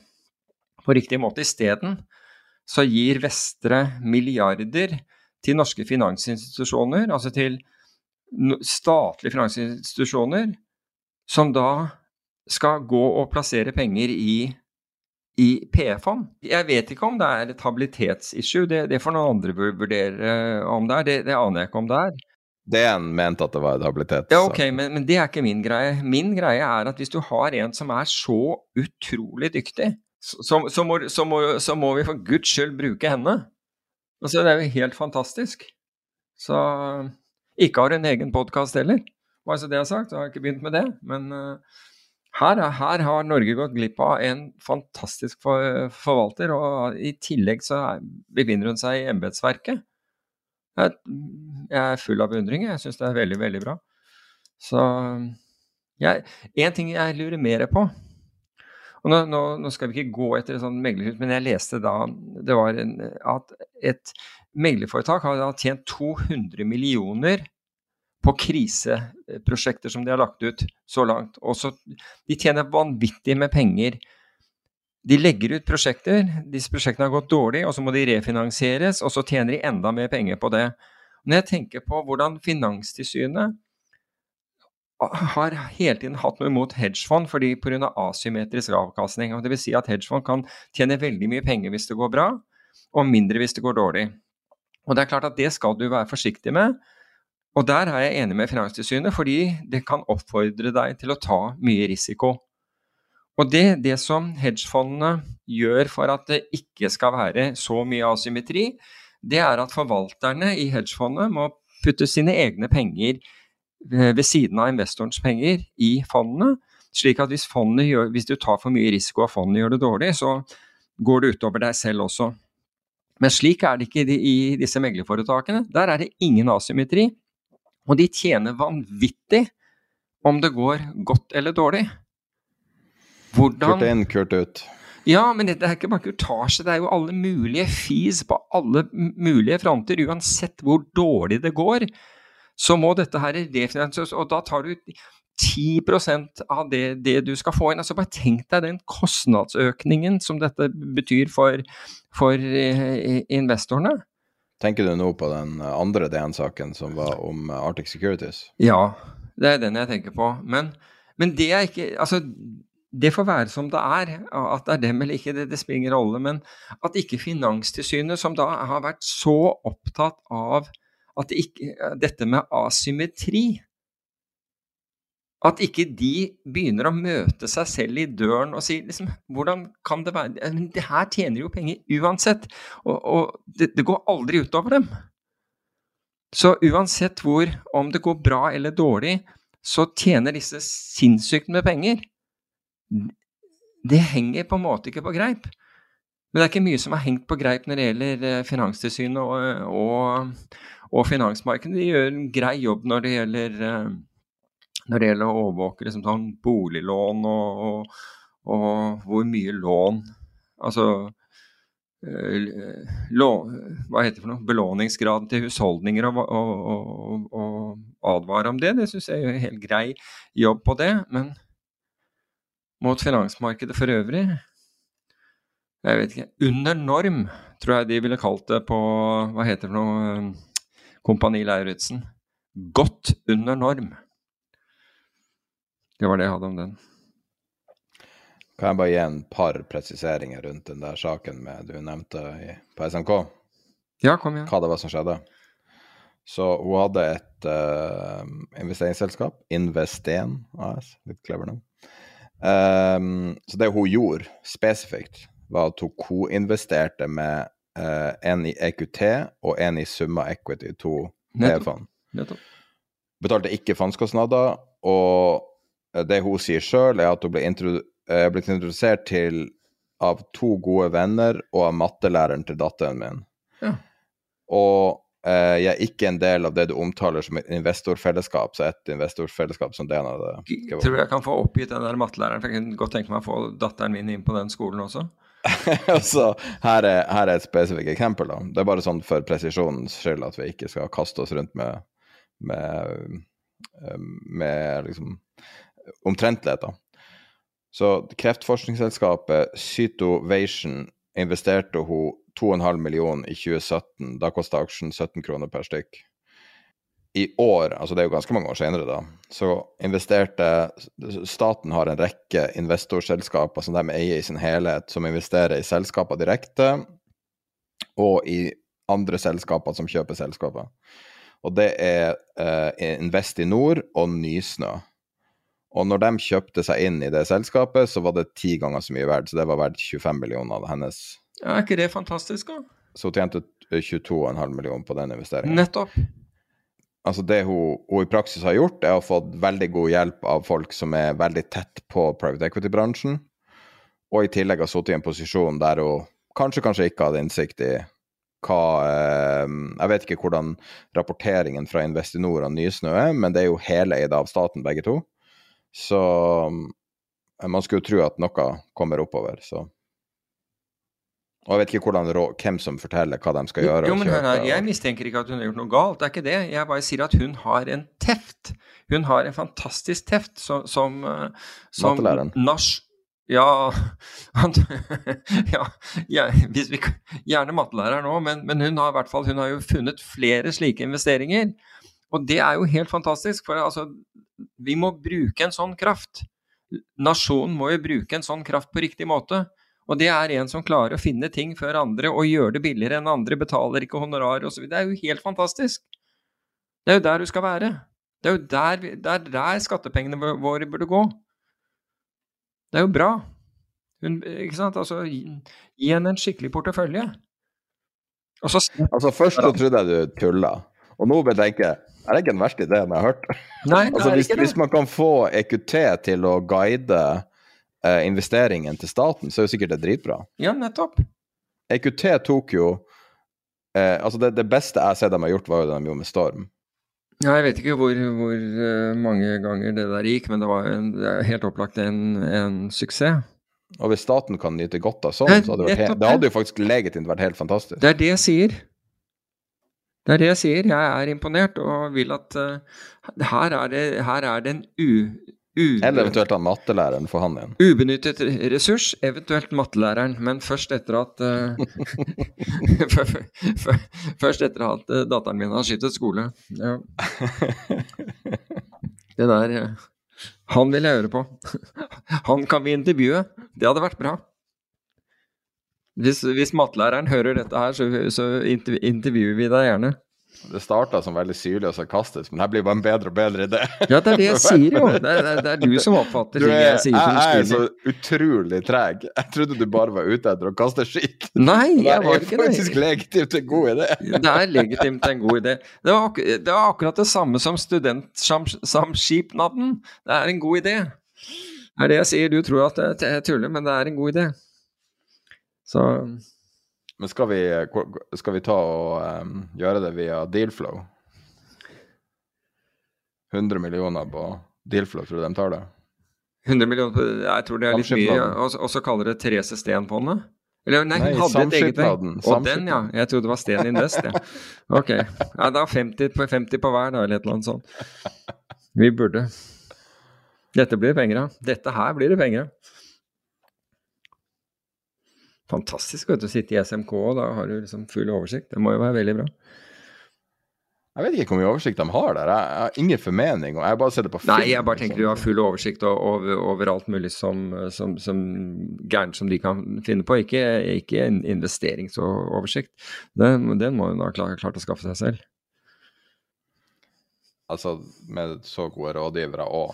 på riktig måte. Isteden så gir Vestre milliarder til norske finansinstitusjoner, altså til statlige finansinstitusjoner, som da skal gå og plassere penger i, i PE-fond. Jeg vet ikke om det er et habilitetsissue, det, det får noen andre vurdere om det er. Det, det aner jeg ikke om det er. Det en mente at det var et habilitet. Ja, ok, men, men, det er ikke min greie. Min greie er at hvis du har en som er så utrolig dyktig, så, så, må, så, må, så, må, vi for guds skyld bruke henne. Altså, det er jo helt fantastisk. Så ikke har en egen podkast heller, bare så det er sagt. Jeg har ikke begynt med det. Men uh, her, her, har Norge gått glipp av en fantastisk for, forvalter, og i tillegg så befinner hun seg i embetsverket. Jeg, jeg, er full av beundring. Jeg syns det er veldig, veldig bra. Så jeg, En ting jeg lurer mer på, og nå, nå, nå, skal vi ikke gå etter et sånt meglerhus, men jeg leste da det var en, at et meglerforetak har tjent 200 millioner på kriseprosjekter som de har lagt ut så langt. Også, de tjener vanvittig med penger. De legger ut prosjekter, disse prosjektene har gått dårlig, og så må de refinansieres, og så tjener de enda mer penger på det. Når jeg tenker på hvordan Finanstilsynet har hele tiden hatt noe imot hedgefond fordi pga. asymmetrisk avkastning. og Dvs. Si at hedgefond kan tjene veldig mye penger hvis det går bra, og mindre hvis det går dårlig. Og Det er klart at det skal du være forsiktig med. Og Der er jeg enig med Finanstilsynet, fordi det kan oppfordre deg til å ta mye risiko. Og det, det som hedgefondene gjør for at det ikke skal være så mye asymmetri, det er at forvalterne i hedgefondet må putte sine egne penger Eh, ved siden av investorens penger i fondene. Slik at hvis, gjør, hvis, du tar for mye risiko og fondet gjør det dårlig, så går det utover deg selv også. Men slik er det ikke i disse meglerforetakene. Der er det ingen asymmetri. Og de tjener vanvittig om det går godt eller dårlig. Hvordan Kurt inn, kurt ut. Ja, men det er ikke bare kurtasje. Det er jo alle mulige fees på alle mulige fronter, uansett hvor dårlig det går så må dette her refinansieres. Og da tar du 10 av det, det, du skal få inn. Altså Bare tenk deg den kostnadsøkningen som dette betyr for, for eh, investorene. Tenker du nå på den andre DN-saken som var om Arctic Securities? Ja, det er den jeg tenker på. Men, men det er ikke Altså, det får være som det er. At det er dem eller ikke, det, det spiller ingen rolle. Men at ikke Finanstilsynet, som da har vært så opptatt av at det ikke, dette med asymmetri At ikke de begynner å møte seg selv i døren og si liksom, hvordan kan det være Det her tjener jo penger uansett, og, og det, det går aldri utover dem. Så uansett hvor, om det går bra eller dårlig, så tjener disse sinnssykt med penger. Det henger på en måte ikke på greip. Men det er ikke mye som har hengt på greip når det gjelder eh, Finanstilsynet og, og, og finansmarkedet. De gjør en grei jobb når det gjelder, eh, når det gjelder å overvåke liksom sånn boliglån og, og, hvor mye lån Altså lån, hva heter det for noe, belåningsgraden til husholdninger og, og, og, og advare om det. Det syns jeg er en helt grei jobb på det. Men mot finansmarkedet for øvrig Jeg vet ikke. Under norm, tror jeg de ville kalt det på Hva heter det for noe? Kompani Lauritzen. Godt under norm. Det var det jeg hadde om den. Kan jeg bare gi en par presiseringer rundt den der saken med du nevnte i, på SMK? Ja, kom igjen. Hva det var som skjedde. Så hun hadde et uh, investeringsselskap, Investen AS, litt clever nå. Um, så det hun gjorde spesifikt, var at hun koinvesterte med uh, en i EQT og en i Summa Equity, to e-fond. Betalte ikke fondskostnader, og det hun sier sjøl, er at hun ble jeg er blitt introdusert til av to gode venner og av mattelæreren til datteren min. Ja. Og eh, jeg er ikke en del av det du omtaler som et investorfellesskap, så et investorfellesskap som det han hadde Tror du jeg kan få oppgitt den der mattelæreren, for jeg kunne godt tenke meg å få datteren min inn på den skolen også? altså, her er, her er et spesifikt eksempel. da. Det er bare sånn for presisjonens skyld at vi ikke skal kaste oss rundt med, med, eh, med liksom omtrentligheter. Så kreftforskningsselskapet Cytovation investerte hun 2,5 millioner i 2017. Da kosta aksjen 17 kroner per stykk. I år, altså det er jo ganske mange år senere, da, så investerte Staten har en rekke investorselskaper som de eier i sin helhet, som investerer i selskaper direkte, og i andre selskaper som kjøper selskaper. Og det er eh, Investinor og Nysnø. Og når de kjøpte seg inn i det selskapet, så var det ti ganger så mye verdt. Så det var verdt 25 millioner av hennes. Ja, Er ikke det fantastisk, da? Så hun tjente 22,5 millioner på den investeringen. Nettopp. Altså Det hun, hun, i praksis har gjort, er å få veldig god hjelp av folk som er veldig tett på private equity-bransjen, og i tillegg har sittet i en posisjon der hun kanskje, kanskje ikke hadde innsikt i hva eh, Jeg vet ikke hvordan rapporteringen fra Investinor og Nysnø er, men det er jo heleid av staten, begge to. Så eh, man skulle jo tro at noe kommer oppover, så og jeg vet ikke hvordan, hvem som forteller hva de skal gjøre. Jo, men kjøpe, her, Jeg mistenker ikke at hun har gjort noe galt, det er ikke det. Jeg bare sier at hun har en teft. Hun har en fantastisk teft som, som, eh, som Nach, ja, han, ja, ja, vi, Gjerne mattelærer nå, men, men, hun har i hvert fall hun har jo funnet flere slike investeringer. Og det er jo helt fantastisk, for altså, vi må bruke en sånn kraft. Nasjonen må jo bruke en sånn kraft på riktig måte. Og det er en som klarer å finne ting før andre og gjøre det billigere enn andre, betaler ikke honorar osv. Det er jo helt fantastisk. Det er jo der du skal være. Det er jo der, der, der skattepengene våre burde gå. Det er jo bra. Hun, ikke sant? Altså, gi henne en skikkelig portefølje. Så, altså, først så trodde jeg du tulla, og nå vil jeg tenke er det ikke den verste ideen jeg har hørt? Nei, altså, hvis, hvis, man kan få EQT til å guide eh, investeringen til staten, så er jo sikkert det dritbra. Ja, nettopp. EQT tok jo eh, Altså, det, det, beste jeg har sett de har gjort, var jo det de gjorde med Storm. Ja, jeg vet ikke hvor, hvor uh, mange ganger det der gikk, men det var en, det helt opplagt en, en, suksess. Og hvis staten kan nyte godt av sånn, så hadde det, vært, det hadde jo faktisk legitimt vært helt fantastisk. Det er det jeg sier. Det er det jeg sier. Jeg er imponert og vil at uh, her, er det, her er det en u... u Eller eventuelt han mattelæreren for han igjen. Ubenyttet ressurs, eventuelt mattelæreren. Men først etter at uh, Først etter at uh, datteren min har skiftet skole. Ja. Det der Han vil jeg høre på. Han kan vi intervjue. Det hadde vært bra. Hvis, hvis mattelæreren hører dette her, så, så intervjuer vi deg gjerne. Det starta som veldig syrlig og sarkastisk, men her blir bare en bedre og bedre idé. Ja, det er det jeg sier, jo. Det er, det er du som oppfatter ting jeg sier som Jeg er så utrolig treg. Jeg trodde du bare var ute etter å kaste skitt. Nei, jeg var er ikke faktisk det. legitimt en god idé. Det er legitimt en god idé. Det var, ak det var akkurat det samme som studentsamskipnaden. Det er en god idé. Det er det jeg sier. Du tror at jeg tuller, men det er en god idé. Så Men skal vi, skal vi ta og um, gjøre det via Dealflow? 100 millioner på Dealflow, tror du de tar det? 100 millioner på Jeg tror det er litt mye. Og så- kaller det Therese Steen-fondet? Eller nei, Nei, Samskipnaden. Og den, ja. Jeg trodde det var Sten Invest, ja. Ok. Ja, da 50 på, 50 på hver, da, eller et eller annet sånt. Vi burde. Dette blir penger av. Dette her blir det penger av. Fantastisk vet du, å sitte i SMK, og da har du liksom full oversikt. Det må jo være veldig bra. Jeg vet ikke hvor mye oversikt de har der. Jeg, har ingen formening, og jeg bare ser det på film. Nei, jeg bare tenker du liksom. har full oversikt over, over alt mulig som, som, som gærent som de kan finne på. Ikke, ikke en investeringsoversikt. Den, den må hun ha klart, klart å skaffe seg selv. Altså, med så gode rådgivere og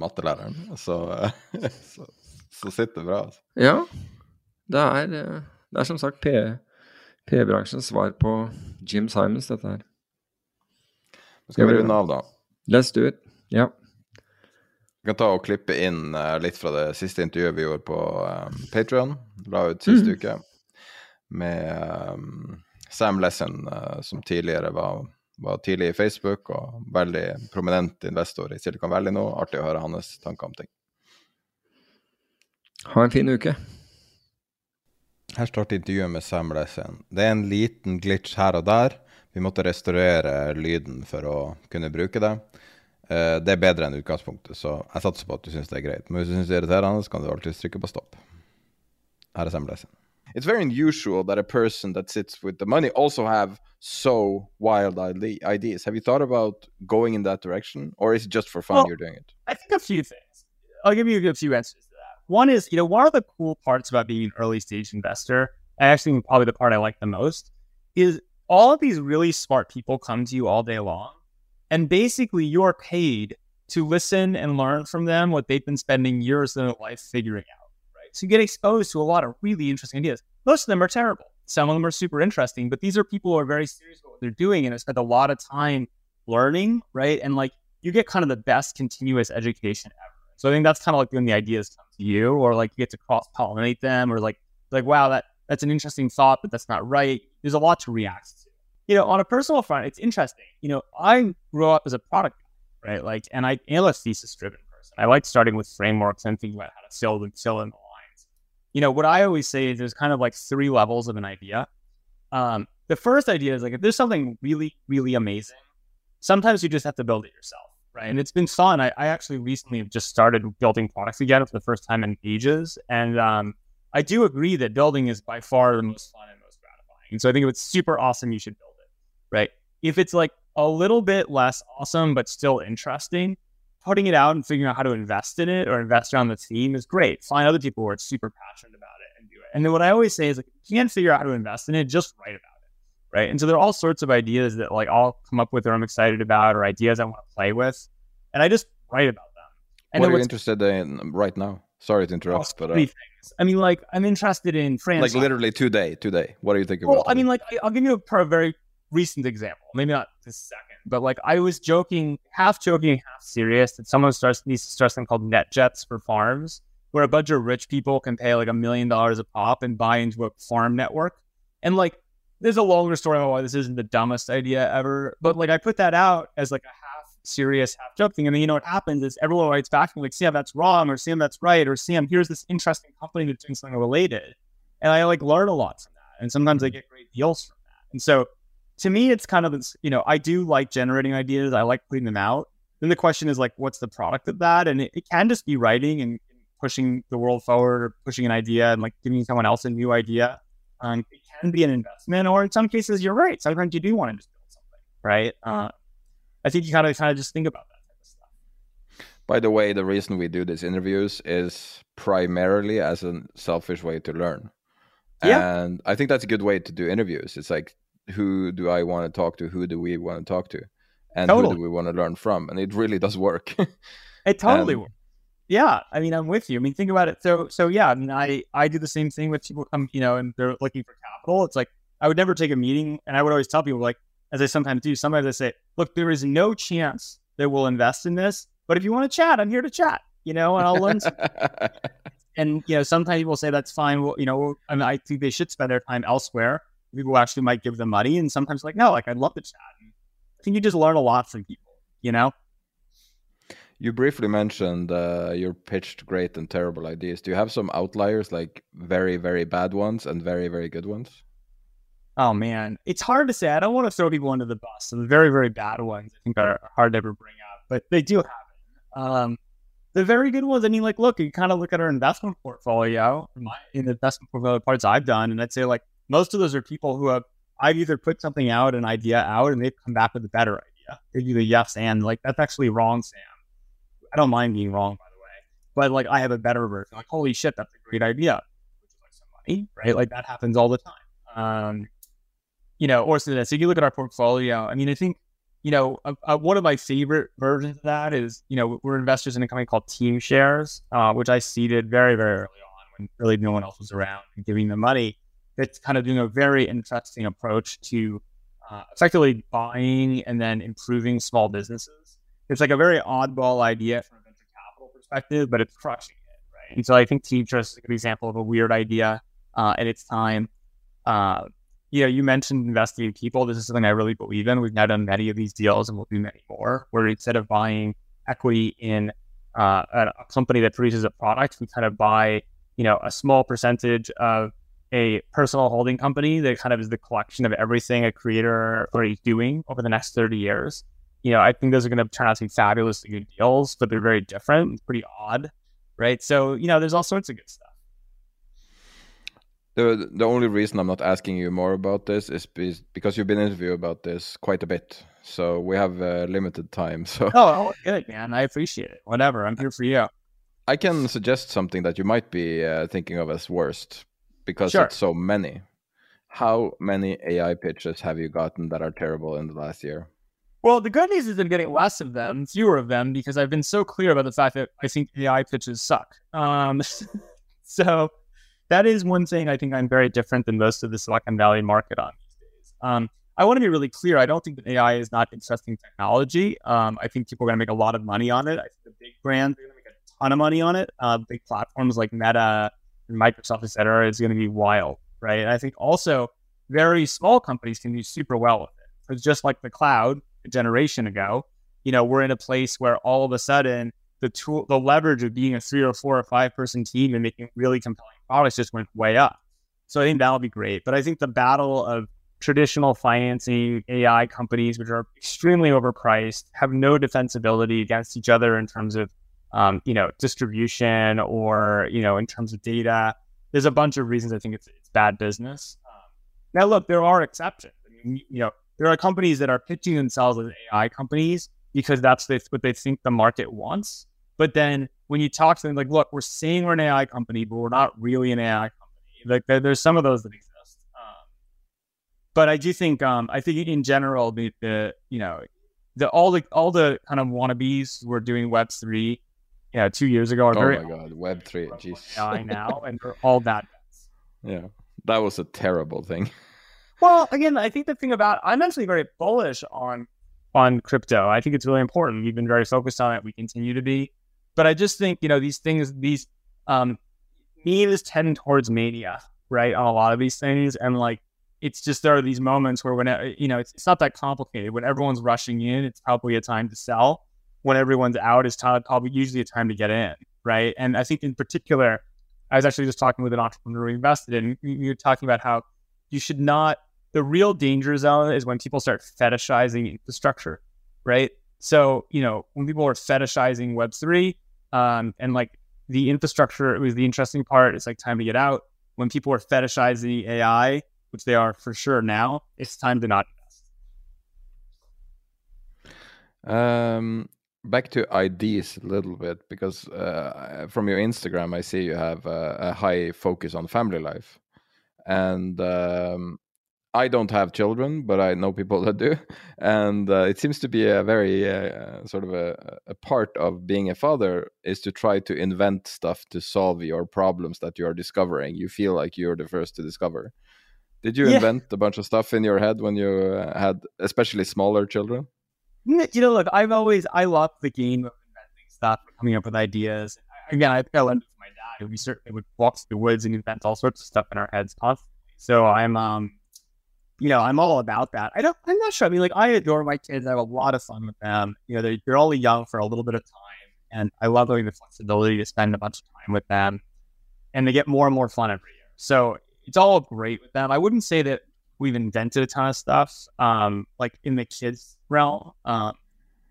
mattelæreren, så, så, så sitter det bra. Altså. Ja, det er, eh, det er som sagt P-bransjens svar på Jim Simons, dette her. Nå skal vi runde av, da. Let's do it. Ja. Vi kan ta og klippe inn eh, litt fra det siste intervjuet vi gjorde på um, Patrion. La ut sist Mm. uke. Med um, Sam Lesson, eh, som tidligere var, var tidlig i Facebook og veldig prominent investor i Silicon Valley nå. Artig å høre hans tanker om ting. Ha en fin uke. Her starter intervjuet med Sam Lesson. Det er en liten glitch her og der. Vi måtte restaurere lyden for å kunne bruke det. Eh, det er bedre enn utgangspunktet, så jeg satser på at du syns det er greit. Men hvis du syns det er irriterende, så kan du alltid trykke på stopp. Her er Sam Lesson. It's very unusual that a person that sits with the money also have so wild ide- ideas. Have you thought about going in that direction, or is it just for fun Well, you're doing it? I think a few things. I'll give you a few answers. One is, you know, one of the cool parts about being an early stage investor, and actually probably the part I like the most, is all of these really smart people come to you all day long. And basically you're paid to listen and learn from them what they've been spending years of their life figuring out. Right. So you get exposed to a lot of really interesting ideas. Most of them are terrible. Some of them are super interesting, but these are people who are very serious about what they're doing and have spent a lot of time learning, right? And like you get kind of the best continuous education ever. So I think that's kind of like when the ideas come to you, or like you get to cross pollinate them, or like like wow, that that's an interesting thought, but that's not right. There's a lot to react to. You know, on a personal front, it's interesting. You know, I grew up as a product guy, right? Like, and I am a thesis driven person. I like starting with frameworks and thinking about how to fill and fill in the lines. You know, what I always say is there's kind of like three levels of an idea. Um, the first idea is like if there's something really, really amazing, sometimes you just have to build it yourself, right? And it's been fun. I, I actually recently have just started building products again for the first time in ages, and um, I do agree that building is by far the most fun and most gratifying. And so I think if it's super awesome, you should build it, right? If it's like a little bit less awesome but still interesting, putting it out and figuring out how to invest in it or invest around the theme is great. Find other people who are super passionate about it and do it. And then what I always say is like, if you can't figure out how to invest in it, just write about it, right? And so there are all sorts of ideas that like I'll come up with or I'm excited about or ideas I want to play with, and I just write about them. And what are you interested in right now? Sorry to interrupt, but uh, things. I mean, like I'm interested in France. like literally today, today. What are you thinking Well, about? I mean, like I'll give you a, a very recent example. Maybe not this second, but like I was joking, half joking, half serious, that someone starts needs to start something called net jets for farms, where a bunch of rich people can pay like a million dollars a pop and buy into a farm network. And like, there's a longer story about why this isn't the dumbest idea ever, but like I put that out as like a half serious, half joking, and then you know what happens is everyone writes back and like, Sam, that's wrong, or Sam, that's right, or Sam, oh, here's this interesting company that's doing something related, and I like learn a lot from that, and sometimes I mm-hmm. get great deals from that, and so to me, it's kind of this, you know, I do like generating ideas, I like putting them out. Then the question is like, what's the product of that? And it, it can just be writing and pushing the world forward, or pushing an idea and like giving someone else a new idea. Um, it can be an investment, or in some cases, you're right. Sometimes you do want to just build something, right? Uh, I think you kind of kind of just think about that type of stuff. By the way, the reason we do these interviews is primarily as a selfish way to learn. Yeah. And I think that's a good way to do interviews. It's like, who do I want to talk to? Who do we want to talk to? And Totally. who do we want to learn from? And it really does work. It totally Um, works. Yeah, I mean, I'm with you. I mean, think about it. So, so yeah, I mean, I I do the same thing with people come, you know, and they're looking for capital. It's like I would never take a meeting, and I would always tell people, like, as I sometimes do, sometimes I say, look, there is no chance that we'll invest in this, but if you want to chat, I'm here to chat, you know, and I'll learn. and you know, sometimes people say that's fine. Well, you know, I mean, I think they should spend their time elsewhere. People actually might give them money, and sometimes like, no, like I'd love to chat. And I think you just learn a lot from people, you know. You briefly mentioned uh, your pitched great and terrible ideas. Do you have some outliers, like very, very bad ones and very, very good ones? Oh man, it's hard to say. I don't want to throw people under the bus. So the very, very bad ones, I think, are hard to ever bring up, but they do happen. Um, the very good ones, I mean, like, look, you kind of look at our investment portfolio, my in the investment portfolio parts I've done, and I'd say like most of those are people who have I've either put something out, an idea out, and they've come back with a better idea. They're the yes and like that's actually wrong, Sam. I don't mind being wrong, by the way, but like I have a better version. Like, holy shit, that's a great idea. Which is like some money, right? Like that happens all the time. Um, you know, or so that If you look at our portfolio. I mean, I think you know uh, uh, one of my favorite versions of that is you know we're investors in a company called Team Shares, uh, which I seeded very very early on when really no one else was around and giving them money. That's kind of doing a very interesting approach to uh, effectively buying and then improving small businesses. It's like a very oddball idea from a venture capital perspective, but it's crushing it, right? And so I think Team Shares is a good example of a weird idea uh, at its time. Uh, you know, you mentioned investing in people. This is something I really believe in. We've now done many of these deals, and we'll do many more. Where instead of buying equity in uh, a, a company that produces a product, we kind of buy, you know, a small percentage of a personal holding company that kind of is the collection of everything a creator or is doing over the next 30 years. You know, I think those are going to turn out to be fabulously good deals, but they're very different, and pretty odd, right? So, you know, there's all sorts of good stuff. The the only reason I'm not asking you more about this is because you've been interviewed about this quite a bit. So we have uh, limited time. So Oh, oh, good, man. I appreciate it. Whatever. I'm here for you. I can suggest something that you might be uh, thinking of as worst because Sure. it's so many. How many AI pitches have you gotten that are terrible in the last year? Well, the good news is I'm getting less of them, fewer of them, because I've been so clear about the fact that I think AI pitches suck. Um, so that is one thing I think I'm very different than most of the Silicon Valley market on these days. Um, I want to be really clear. I don't think that AI is not interesting technology. Um, I think people are going to make a lot of money on it. I think the big brands are going to make a ton of money on it. Uh, big platforms like Meta and Microsoft, et cetera, is going to be wild, right? And I think also very small companies can do super well with it. It's just like the cloud a generation ago. You know, we're in a place where all of a sudden the tool, the leverage of being a three or four or five person team and making really compelling products just went way up. So I think that'll be great. But I think the battle of traditional financing AI companies, which are extremely overpriced, have no defensibility against each other in terms of, um, you know, distribution or you know, in terms of data. There's a bunch of reasons I think it's, it's bad business. Um, now, look, there are exceptions. I mean, you know, there are companies that are pitching themselves as AI companies because that's what they think the market wants. But then when you talk to them, like, look, we're saying we're an AI company, but we're not really an AI company. Like, there, there's some of those that exist. Um, but I do think, um, I think in general, the, the you know, the all the all the kind of wannabes were doing Web three, you know, two years ago are Oh very my god, Web three, jeez. AI now, and they're all bad. Yeah, that was a terrible thing. Well, again, I think the thing about I'm actually very bullish on on crypto. I think it's really important. We've been very focused on it. We continue to be, but I just think you know these things, these um, memes tend towards mania, right? On a lot of these things, and like it's just there are these moments where when you know it's, it's not that complicated. When everyone's rushing in, it's probably a time to sell. When everyone's out, t- probably usually a time to get in, right? And I think in particular, I was actually just talking with an entrepreneur we invested in. Were talking about how you should not. The real danger zone is when people start fetishizing infrastructure, right? So you know when people are fetishizing Web three, um, and like the infrastructure it was the interesting part. It's like time to get out. When people are fetishizing AI, which they are for sure now, it's time to not. Um, back to IDs a little bit because uh, from your Instagram, I see you have a, a high focus on family life, and um, I don't have children, but I know people that do, and uh, it seems to be a very uh, sort of a, a part of being a father is to try to invent stuff to solve your problems that you are discovering. You feel like you're the first to discover. Did you Yeah. invent a bunch of stuff in your head when you uh, had, especially smaller children? You know, look, I've always I love the game of inventing stuff, coming up with ideas. Again, I think I learned from my dad. We certainly would walk through the woods and invent all sorts of stuff in our heads constantly. So I'm, um, you know, I'm all about that. I don't, I'm not sure. I mean, like, I adore my kids. I have a lot of fun with them. You know, they're, they're only young for a little bit of time, and I love having the flexibility to spend a bunch of time with them, and they get more and more fun every year. So it's all great with them. I wouldn't say that we've invented a ton of stuff, um, like in the kids realm. Um,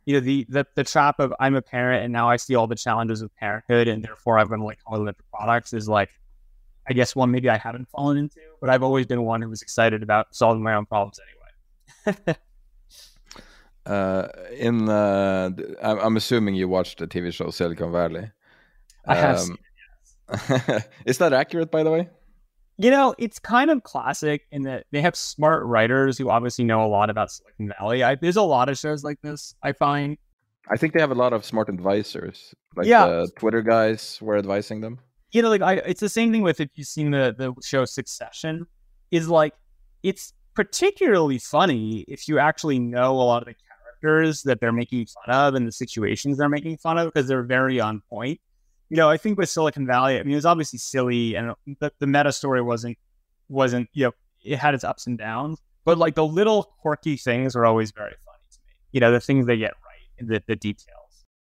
you know, the, the the trap of I'm a parent and now I see all the challenges of parenthood, and therefore I've been like it the products is like, I guess one maybe I haven't fallen into, but I've always been one who was excited about solving my own problems anyway. Uh, in uh, th- I'm, assuming you watched the TV show Silicon Valley. I have Um, is that accurate, by the way? You know, it's kind of classic in that they have smart writers who obviously know a lot about Silicon Valley. I, there's a lot of shows like this. I find I think they have a lot of smart advisors, like Yeah. the Twitter guys were advising them. You know, like I, it's the same thing with if you've seen the the show Succession, is like it's particularly funny if you actually know a lot of the characters that they're making fun of and the situations they're making fun of because they're very on point. You know, I think with Silicon Valley, I mean, it was obviously silly and the, the meta story wasn't wasn't you know it had its ups and downs, but like the little quirky things are always very funny to me. You know, the things they get right, the the details.